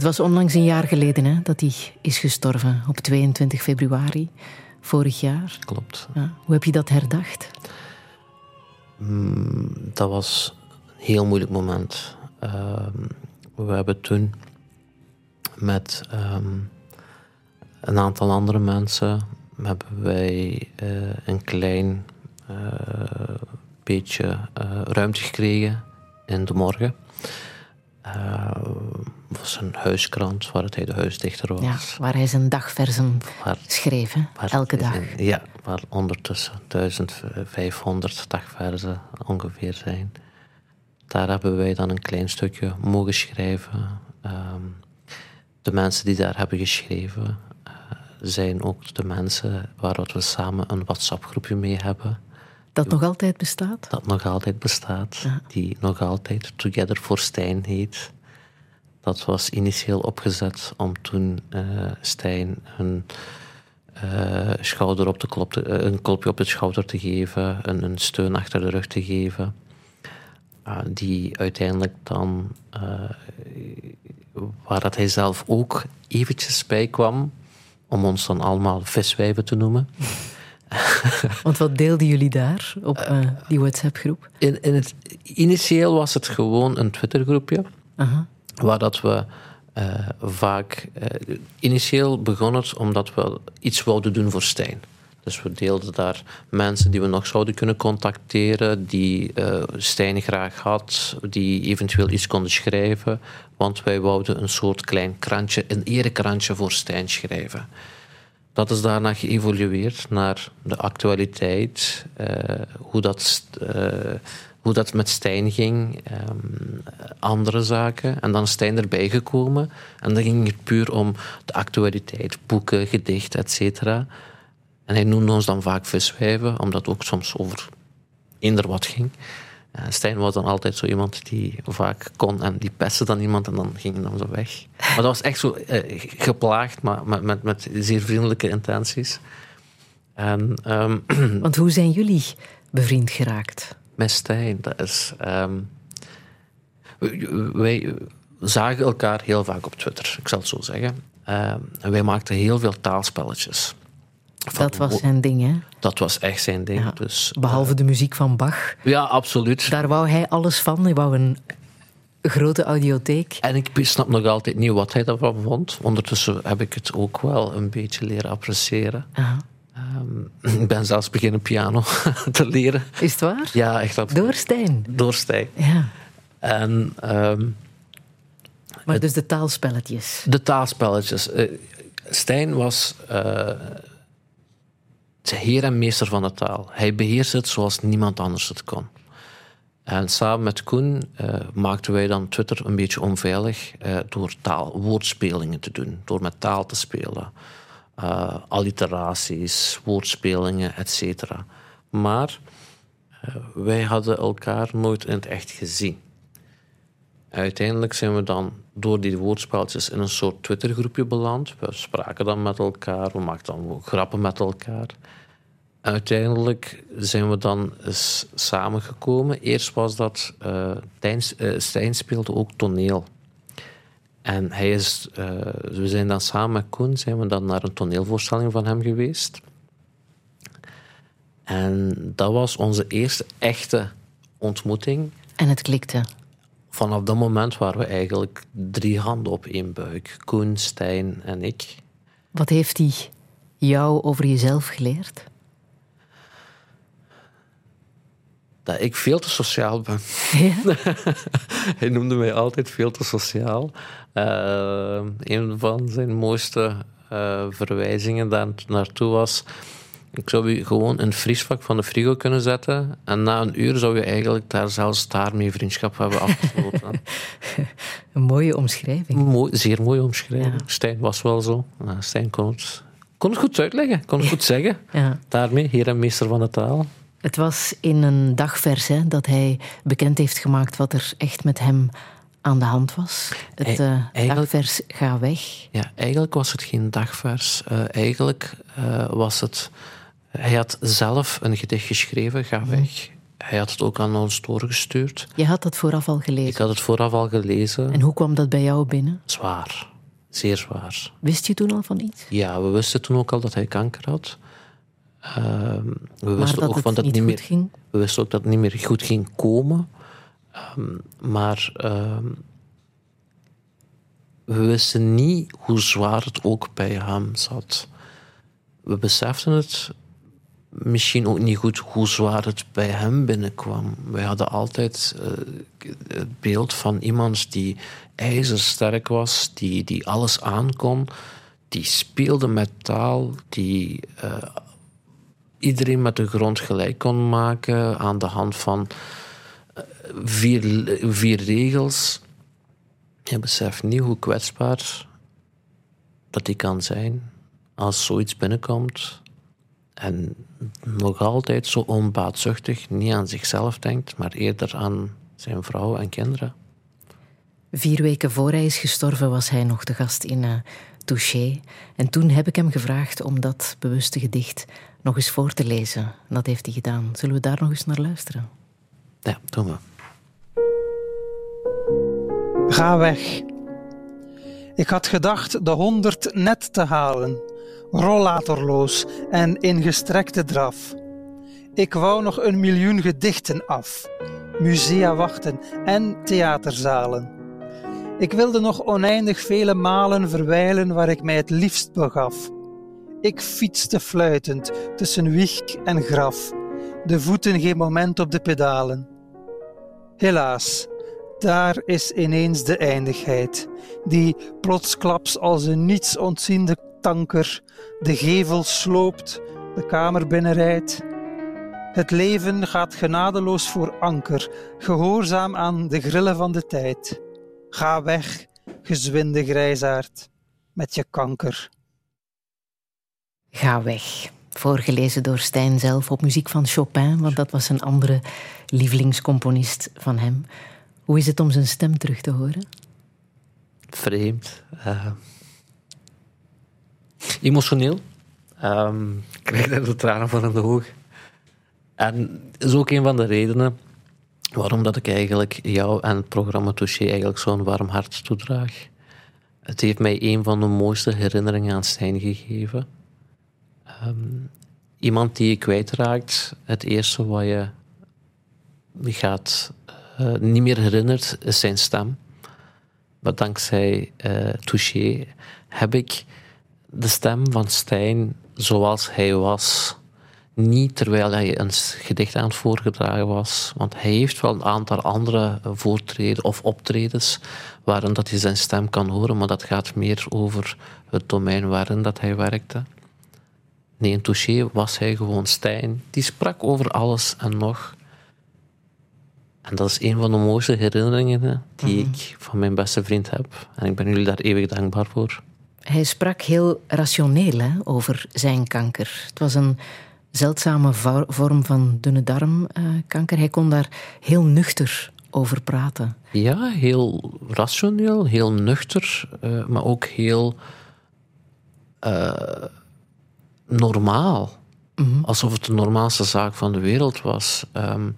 Het was onlangs een jaar geleden hè, dat hij is gestorven, op 22 februari vorig jaar. Klopt. Ja, hoe heb je dat herdacht? Mm, dat was een heel moeilijk moment. Ehm, we hebben toen met ehm, een aantal andere mensen hebben wij eh, een klein eh, beetje eh, ruimte gekregen in de morgen. Het was een huiskrant waar het hij de huisdichter was. Ja, waar hij zijn dagversen waar, schreef, elke dag. ja, waar ondertussen 1500 dagversen ongeveer zijn. Daar hebben wij dan een klein stukje mogen schrijven. Ehm, de mensen die daar hebben geschreven uh, zijn ook de mensen waar we samen een WhatsApp-groepje mee hebben. Dat nog altijd bestaat? Dat nog altijd bestaat. Die nog altijd Together for Stijn heet. Dat was initieel opgezet om toen uh, Stijn een, uh, schouder op de klop te, een klopje op de schouder te geven, een, een steun achter de rug te geven. die uiteindelijk dan waar dat hij zelf ook eventjes bij kwam, om ons dan allemaal viswijven te noemen. Want wat deelden jullie daar op uh, die WhatsApp-groep? In, in het, initieel was het gewoon een Twitter-groepje, waar dat we uh, vaak. Uh, initieel begon het omdat we iets wilden doen voor Stijn. Dus we deelden daar mensen die we nog zouden kunnen contacteren, die uh, Stijn graag had, die eventueel iets konden schrijven. Want wij wouden een soort klein krantje, een erekrantje voor Stijn schrijven. Dat is daarna geëvolueerd naar de actualiteit, uh, hoe, dat, uh, hoe dat met Stijn ging, um, andere zaken. En dan is Stijn erbij gekomen. En dan ging het puur om de actualiteit, boeken, gedichten, et cetera. En hij noemde ons dan vaak viswijven, omdat het ook soms over eender wat ging. Uh, Stijn was dan altijd zo iemand die vaak kon en die pestte dan iemand en dan ging hij dan zo weg. Maar dat was echt zo uh, geplaagd, maar met, met, met, zeer vriendelijke intenties. En, um, Want hoe zijn jullie bevriend geraakt? Met Stijn, dat is. Um, wij zagen elkaar heel vaak op Twitter, ik zal het zo zeggen. En wij maakten heel veel taalspelletjes. Van, dat was zijn ding, hè? Dat was echt zijn ding. Ja, dus, behalve uh, de muziek van Bach. Ja, absoluut. Daar wou hij alles van. Hij wou een grote audiotheek. En ik snap nog altijd niet wat hij daarvan vond. Ondertussen heb ik het ook wel een beetje leren appreciëren. Um, ik ben zelfs beginnen piano te leren. Is het waar? Ja, echt. Absoluut. Door Stijn? Door Stijn. Ja. En... Um, maar het, dus de taalspelletjes? De taalspelletjes. Uh, Stijn was... Uh, heer en meester van de taal. Hij beheerst het zoals niemand anders het kon. En samen met Koen uh, maakten wij dan Twitter een beetje onveilig uh, door taal, woordspelingen te doen, door met taal te spelen. Uh, alliteraties, woordspelingen, etc. Maar wij hadden elkaar nooit in het echt gezien. Uiteindelijk zijn we dan door die woordspelletjes in een soort Twittergroepje beland. We spraken dan met elkaar, we maakten dan grappen met elkaar. Uiteindelijk zijn we dan eens samengekomen. Eerst was dat uh, Tijn, uh, Stijn speelde ook toneel. En hij is, uh, we zijn dan samen met Koen zijn we dan naar een toneelvoorstelling van hem geweest. En dat was onze eerste echte ontmoeting. En het klikte? Vanaf dat moment waren we eigenlijk drie handen op één buik. Koen, Stijn en ik. Wat heeft hij jou over jezelf geleerd? dat ik veel te sociaal ben. Ja? Hij noemde mij altijd veel te sociaal. Uh, een van zijn mooiste uh, verwijzingen daar naartoe was Ik zou je gewoon in het vriesvak van de frigo kunnen zetten. En na een uur zou je eigenlijk daar zelfs daarmee vriendschap hebben afgesloten. een mooie omschrijving. Mooi, zeer mooie omschrijving. Ja. Stijn was wel zo. Stijn kon het, kon het goed uitleggen, kon het goed zeggen. Ja. Daarmee, heer en meester van de taal. Het was in een dagvers hè, dat hij bekend heeft gemaakt wat er echt met hem aan de hand was. Het uh, dagvers Ga weg. Ja, eigenlijk was het geen dagvers. Uh, eigenlijk uh, was het... Hij had zelf een gedicht geschreven, Ga mhm. weg. Hij had het ook aan ons doorgestuurd. Je had dat vooraf al gelezen? Ik had het vooraf al gelezen. En hoe kwam dat bij jou binnen? Zwaar. Zeer zwaar. Wist je toen al van iets? Ja, we wisten toen ook al dat hij kanker had. Uh, we wisten ook van dat het niet meer ging? We wisten ook dat het niet meer goed ging komen. Um, maar um, we wisten niet hoe zwaar het ook bij hem zat. We beseften het misschien ook niet goed hoe zwaar het bij hem binnenkwam. Wij hadden altijd uh, het beeld van iemand die ijzersterk was, die, die alles aankon, die speelde met taal, die uh, iedereen met de grond gelijk kon maken aan de hand van uh, vier, vier regels. Je beseft niet hoe kwetsbaar dat die kan zijn als zoiets binnenkomt en nog altijd zo onbaatzuchtig niet aan zichzelf denkt, maar eerder aan zijn vrouw en kinderen. Vier weken voor hij is gestorven was hij nog de gast in uh, Touché. En toen heb ik hem gevraagd om dat bewuste gedicht nog eens voor te lezen. Dat heeft hij gedaan. Zullen we daar nog eens naar luisteren? Ja, doen we. Ga weg. Ik had gedacht de honderd net te halen, rollatorloos en in gestrekte draf. Ik wou nog een miljoen gedichten af, musea wachten en theaterzalen. Ik wilde nog oneindig vele malen verwijlen waar ik mij het liefst begaf. Ik fietste fluitend tussen wieg en graf, de voeten geen moment op de pedalen. Helaas, daar is ineens de eindigheid, die plotsklaps als een niets ontziende tanker de gevel sloopt, de kamer binnenrijdt. Het leven gaat genadeloos voor anker, gehoorzaam aan de grillen van de tijd. Ga weg, gezwinde grijzaard, met je kanker. Ga weg. Voorgelezen door Stijn zelf op muziek van Chopin, want dat was een andere lievelingscomponist van hem. Hoe is het om zijn stem terug te horen? Vreemd. Uh, emotioneel. Um, ik krijg daar de tranen van in de ogen. En dat is ook een van de redenen waarom dat ik eigenlijk jou en het programma Touché eigenlijk zo'n warm hart toedraag. Het heeft mij een van de mooiste herinneringen aan Stijn gegeven. Um, iemand die je kwijtraakt, het eerste wat je gaat uh, niet meer herinnert, is zijn stem. Maar dankzij uh, Touché heb ik de stem van Stijn zoals hij was. Niet terwijl hij een gedicht aan het voorgedragen was. Want hij heeft wel een aantal andere voortreden of optredens waarin dat je zijn stem kan horen, maar dat gaat meer over het domein waarin dat hij werkte. Nee, in Touché was hij gewoon Stijn. Die sprak over alles en nog. En dat is een van de mooiste herinneringen die mhm. ik van mijn beste vriend heb. En ik ben jullie daar eeuwig dankbaar voor. Hij sprak heel rationeel hè, over zijn kanker. Het was een zeldzame vorm van dunne darmkanker. Hij kon daar heel nuchter over praten. Ja, heel rationeel, heel nuchter, uh, maar ook heel uh, normaal. Mm Alsof het de normaalste zaak van de wereld was. Um,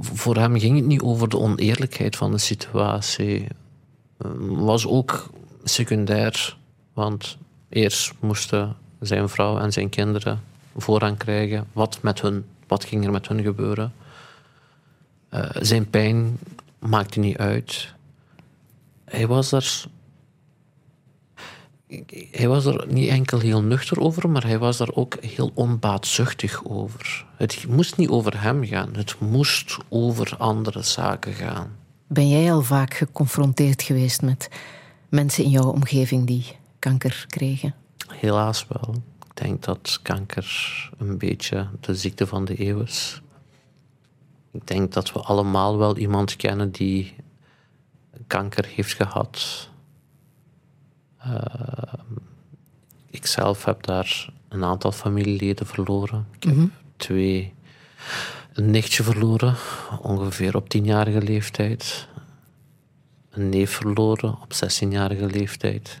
voor hem ging het niet over de oneerlijkheid van de situatie. Um, was ook secundair, want eerst moesten zijn vrouw en zijn kinderen voorrang krijgen. Wat, met hun, wat ging er met hun gebeuren? Uh, zijn pijn maakte niet uit. Hij was er. Hij was er niet enkel heel nuchter over, maar hij was er ook heel onbaatzuchtig over. Het moest niet over hem gaan, het moest over andere zaken gaan. Ben jij al vaak geconfronteerd geweest met mensen in jouw omgeving die kanker kregen? Helaas wel. Ik denk dat kanker een beetje de ziekte van de eeuw is. Ik denk dat we allemaal wel iemand kennen die kanker heeft gehad. Uh, ik zelf heb daar een aantal familieleden verloren. Ik heb Mhm. twee, een nichtje verloren, ongeveer op tienjarige leeftijd. Een neef verloren op 16-jarige leeftijd.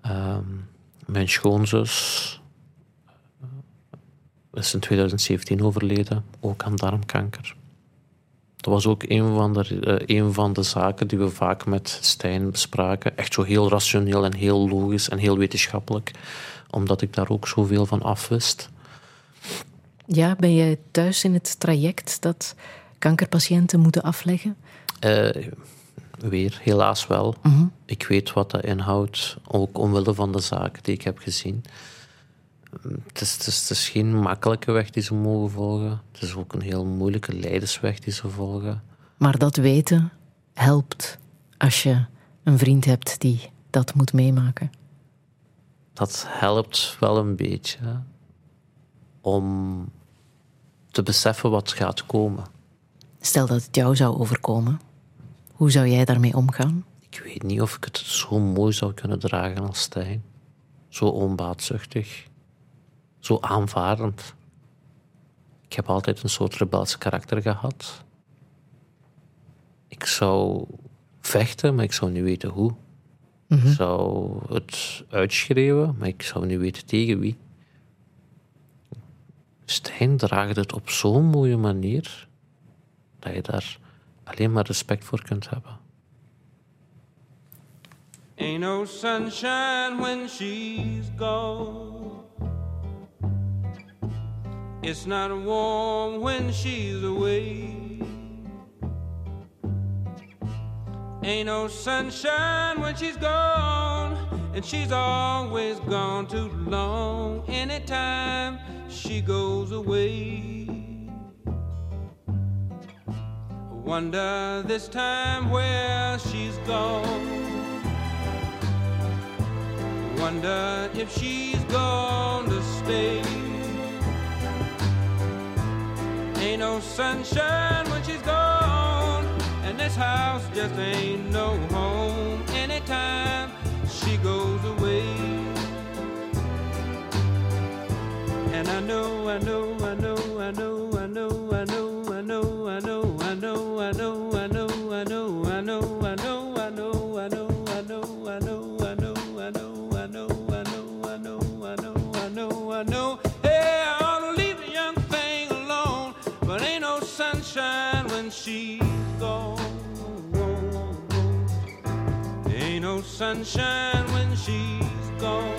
Ehm, mijn schoonzus eh, is in 2017 overleden, ook aan darmkanker. Dat was ook een van, de, eh, een van de zaken die we vaak met Stijn bespraken. Echt zo heel rationeel en heel logisch en heel wetenschappelijk, omdat ik daar ook zoveel van afwist. Ja, ben jij thuis in het traject dat kankerpatiënten moeten afleggen? Eh, weer, helaas wel. Mhm. Ik weet wat dat inhoudt, ook omwille van de zaken die ik heb gezien. Het is, het, is, het is geen makkelijke weg die ze mogen volgen. Het is ook een heel moeilijke leidersweg die ze volgen. Maar dat weten helpt als je een vriend hebt die dat moet meemaken. Dat helpt wel een beetje om te beseffen wat gaat komen. Stel dat het jou zou overkomen, hoe zou jij daarmee omgaan? Ik weet niet of ik het zo mooi zou kunnen dragen als Stijn. Zo onbaatzuchtig. Zo aanvaardend. Ik heb altijd een soort rebels karakter gehad. Ik zou vechten, maar ik zou niet weten hoe. Mhm. Ik zou het uitschreeuwen, maar ik zou niet weten tegen wie. Stijn draagt het op zo'n mooie manier dat je daar alleen maar respect voor kunt hebben. Ain't no sunshine when she's gone. It's not warm when she's away. Ain't no sunshine when she's gone, and she's always gone too long. Anytime she goes away. Wonder this time where she's gone. Wonder if she's gonna stay. Ain't no sunshine when she's gone, and this house just ain't no home anytime she goes away. And I know, I know, I know, I know, I know, I know know, I know, I know, I know, I know, I know, I know, I know, I know, I know, I know, I know, I know, I know, I know, I know, I know, I know, I know. Hey, I ought to leave the young thing alone, but ain't no sunshine when she's gone. Ain't no sunshine when she's gone.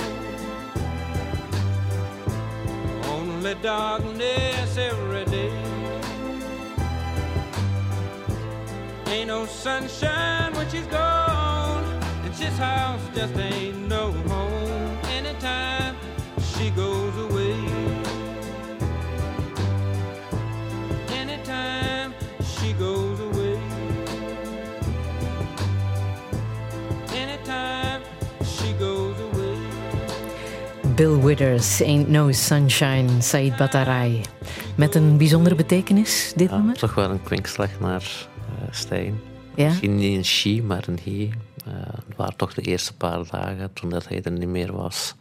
Only darkness every day. Ain't no sunshine when she's gone, and this house just ain't no home anytime she goes away. Anytime she goes away. Anytime she goes away. Bill Withers, Ain't No Sunshine, Said Batarai. Met een bijzondere betekenis, dit nummer? Toch wel een kwinkslag naar Stijn. Ja? Misschien niet een she, maar een he. Uh, het waren toch de eerste paar dagen, toen dat hij er niet meer was.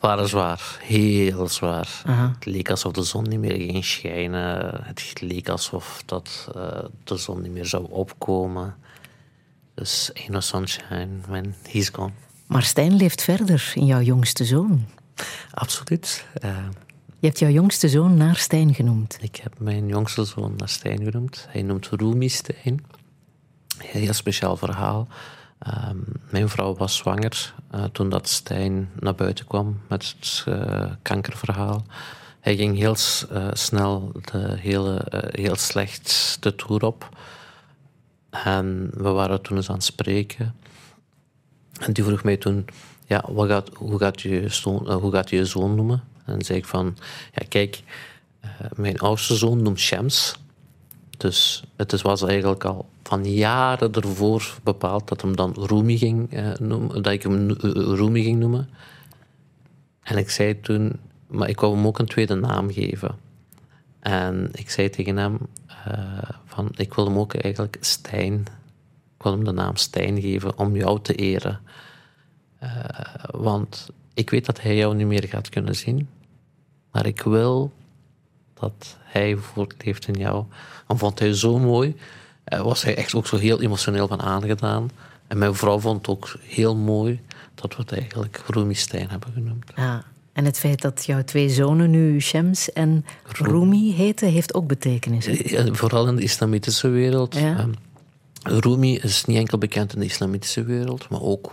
waren zwaar. Heel zwaar. Aha. Het leek alsof de zon niet meer ging schijnen. Het leek alsof dat, uh, de zon niet meer zou opkomen. Dus ain't no sunshine when he's gone. Maar Stijn leeft verder in jouw jongste zoon. Absoluut. Uh, je hebt jouw jongste zoon naar Stijn genoemd. Ik heb mijn jongste zoon naar Stijn genoemd. Hij noemt Rumi Stijn. Heel speciaal verhaal. Um, mijn vrouw was zwanger uh, toen dat Stijn naar buiten kwam met het uh, kankerverhaal. Hij ging heel uh, snel de hele, heel slecht de toer op. En we waren toen eens aan het spreken. En die vroeg mij toen, ja, wat gaat, hoe, gaat je zoon, hoe gaat je zoon noemen? En zei ik van, ja kijk, uh, mijn oudste zoon noemt Shams. Dus het was eigenlijk al van jaren ervoor bepaald dat, hem dan Rumi ging, uh, noemen, dat ik hem uh, Rumi ging noemen. En ik zei toen, maar ik wou hem ook een tweede naam geven. En ik zei tegen hem van, ik wil hem ook eigenlijk Stijn, ik wil hem de naam Stijn geven om jou te eren. Want ik weet dat hij jou niet meer gaat kunnen zien, maar ik wil dat hij voortleeft in jou. En vond hij zo mooi, uh, was hij echt ook zo heel emotioneel van aangedaan. En mijn vrouw vond het ook heel mooi dat we het eigenlijk Rumi Stijn hebben genoemd. Ja. En het feit dat jouw twee zonen nu Shems en Rumi heten, heeft ook betekenis. Ja, vooral in de islamitische wereld. Ja. Um, Rumi is niet enkel bekend in de islamitische wereld, maar ook,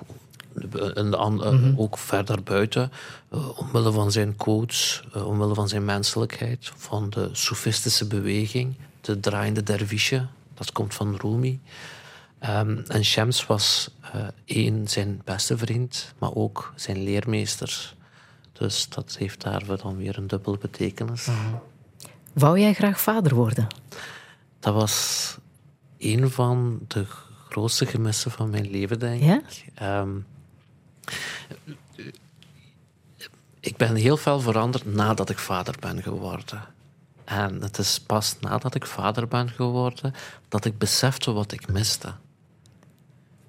mm -hmm. ook verder buiten. Uh, omwille van zijn quotes, uh, omwille van zijn menselijkheid, van de soefistische beweging, de draaiende dervisje, dat komt van Rumi. Um, en Shems was uh, één, zijn beste vriend, maar ook zijn leermeester. Dus dat heeft daarvoor dan weer een dubbele betekenis. -huh. Wou jij graag vader worden? Dat was een van de grootste gemissen van mijn leven, denk ja? ik. Um, ik ben heel veel veranderd nadat ik vader ben geworden. En het is pas nadat ik vader ben geworden dat ik besefte wat ik miste.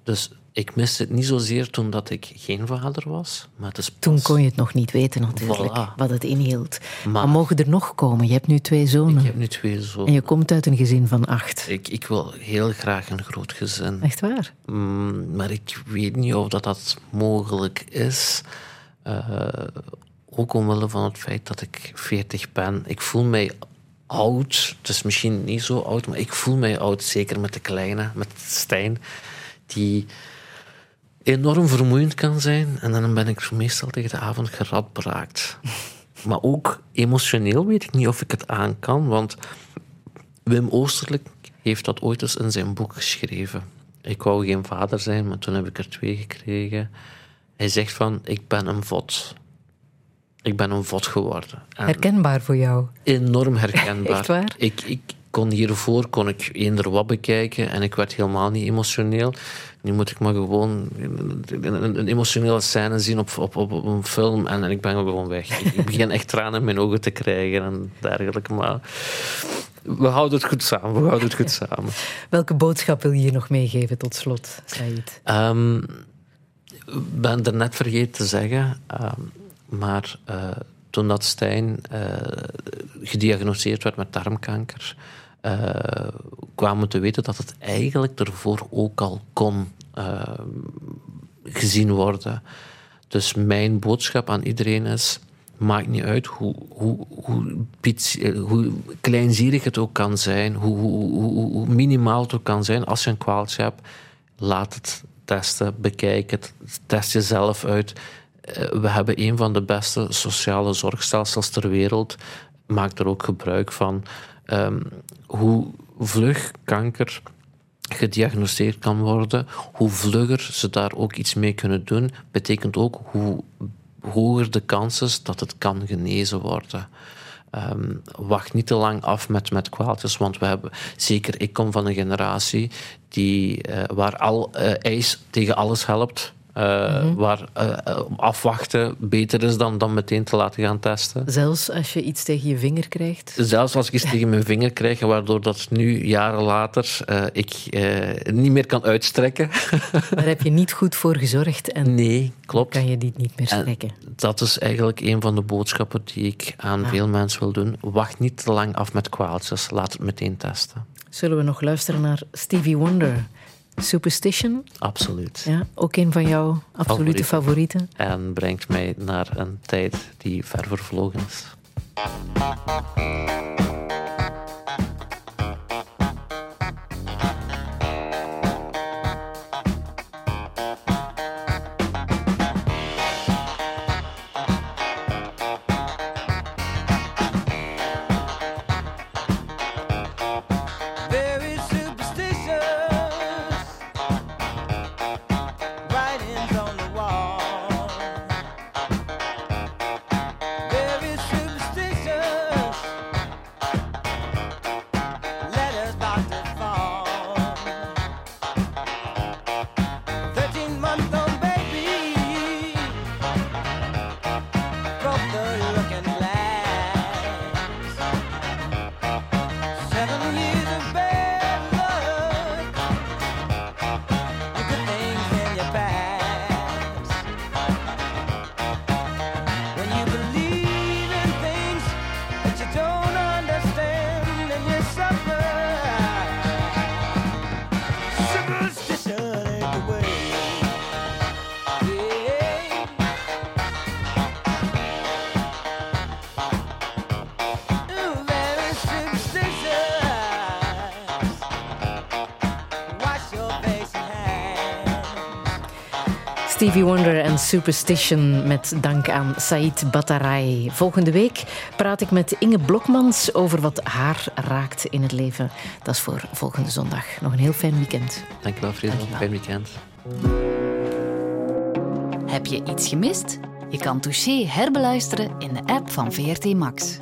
Dus ik miste het niet zozeer toen dat ik geen vader was. Maar het is pas... Toen kon je het nog niet weten natuurlijk, Voilà. wat het inhield. Maar- Maar, mogen er nog komen? Je hebt nu twee zonen. Ik heb nu twee zonen. En je komt uit een gezin van acht. Ik, ik wil heel graag een groot gezin. Echt waar? Mm, maar ik weet niet of dat, dat mogelijk is. Eh, ook omwille van het feit dat ik 40 ben. Ik voel mij oud. Het is misschien niet zo oud, maar ik voel mij oud. Zeker met de kleine, met Stijn. Die enorm vermoeiend kan zijn. En dan ben ik meestal tegen de avond geradbraakt. maar ook emotioneel weet ik niet of ik het aan kan. Want Wim Oosterlijk heeft dat ooit eens in zijn boek geschreven. Ik wou geen vader zijn, maar toen heb ik er twee gekregen. Hij zegt van, ik ben een vod. Ik ben een vod geworden. En Herkenbaar voor jou. enorm herkenbaar. Echt waar? Ik, ik kon hiervoor kon ik eender wat bekijken en ik werd helemaal niet emotioneel. Nu moet ik maar gewoon een, emotionele scène zien op, op, op, op een film en, en ik ben gewoon weg. Ik, begin echt tranen in mijn ogen te krijgen en dergelijke. Maar we houden het goed samen. We houden het goed samen. Welke boodschap wil je hier nog meegeven tot slot, Said? Ehm, Ik ben er net vergeten te zeggen, ehm, maar eh, toen dat Stijn eh, gediagnosticeerd werd met darmkanker, eh, kwamen te weten dat het eigenlijk ervoor ook al kon eh, gezien worden. Dus mijn boodschap aan iedereen is: maakt niet uit hoe, hoe, hoe, eh, kleinzierig het ook kan zijn, hoe, hoe, minimaal het ook kan zijn. Als je een kwaaltje hebt, laat het testen, bekijk het, test jezelf uit. We hebben een van de beste sociale zorgstelsels ter wereld. Maak er ook gebruik van. Ehm, hoe vlug kanker gediagnosticeerd kan worden, hoe vlugger ze daar ook iets mee kunnen doen, betekent ook hoe hoger de kans is dat het kan genezen worden. Ehm, wacht niet te lang af met, met kwaaltjes, want we hebben, zeker ik kom van een generatie die, eh, waar al eh, ijs tegen alles helpt. Eh, Waar eh, eh, afwachten beter is dan, dan meteen te laten gaan testen. Zelfs als je iets tegen je vinger krijgt. Zelfs als ik iets tegen mijn vinger krijg, waardoor dat nu jaren later ik niet meer kan uitstrekken. Daar heb je niet goed voor gezorgd en nee, klopt. kan je die niet meer En strekken. dat is eigenlijk een van de boodschappen die ik aan Ah. veel mensen wil doen. Wacht niet te lang af met kwaaltjes, laat het meteen testen. Zullen we nog luisteren naar Stevie Wonder? Superstition? Absoluut. Ja, ook een van jouw absolute favorieten. En brengt mij naar een tijd die ver vervlogen is. Stevie Wonder en Superstition met dank aan Said Batarai. Volgende week praat ik met Inge Blokmans over wat haar raakt in het leven. Dat is voor volgende zondag. Nog een heel fijn weekend. Dankjewel, Friedel. Fijn weekend. Heb je iets gemist? Je kan Touché herbeluisteren in de app van VRT Max.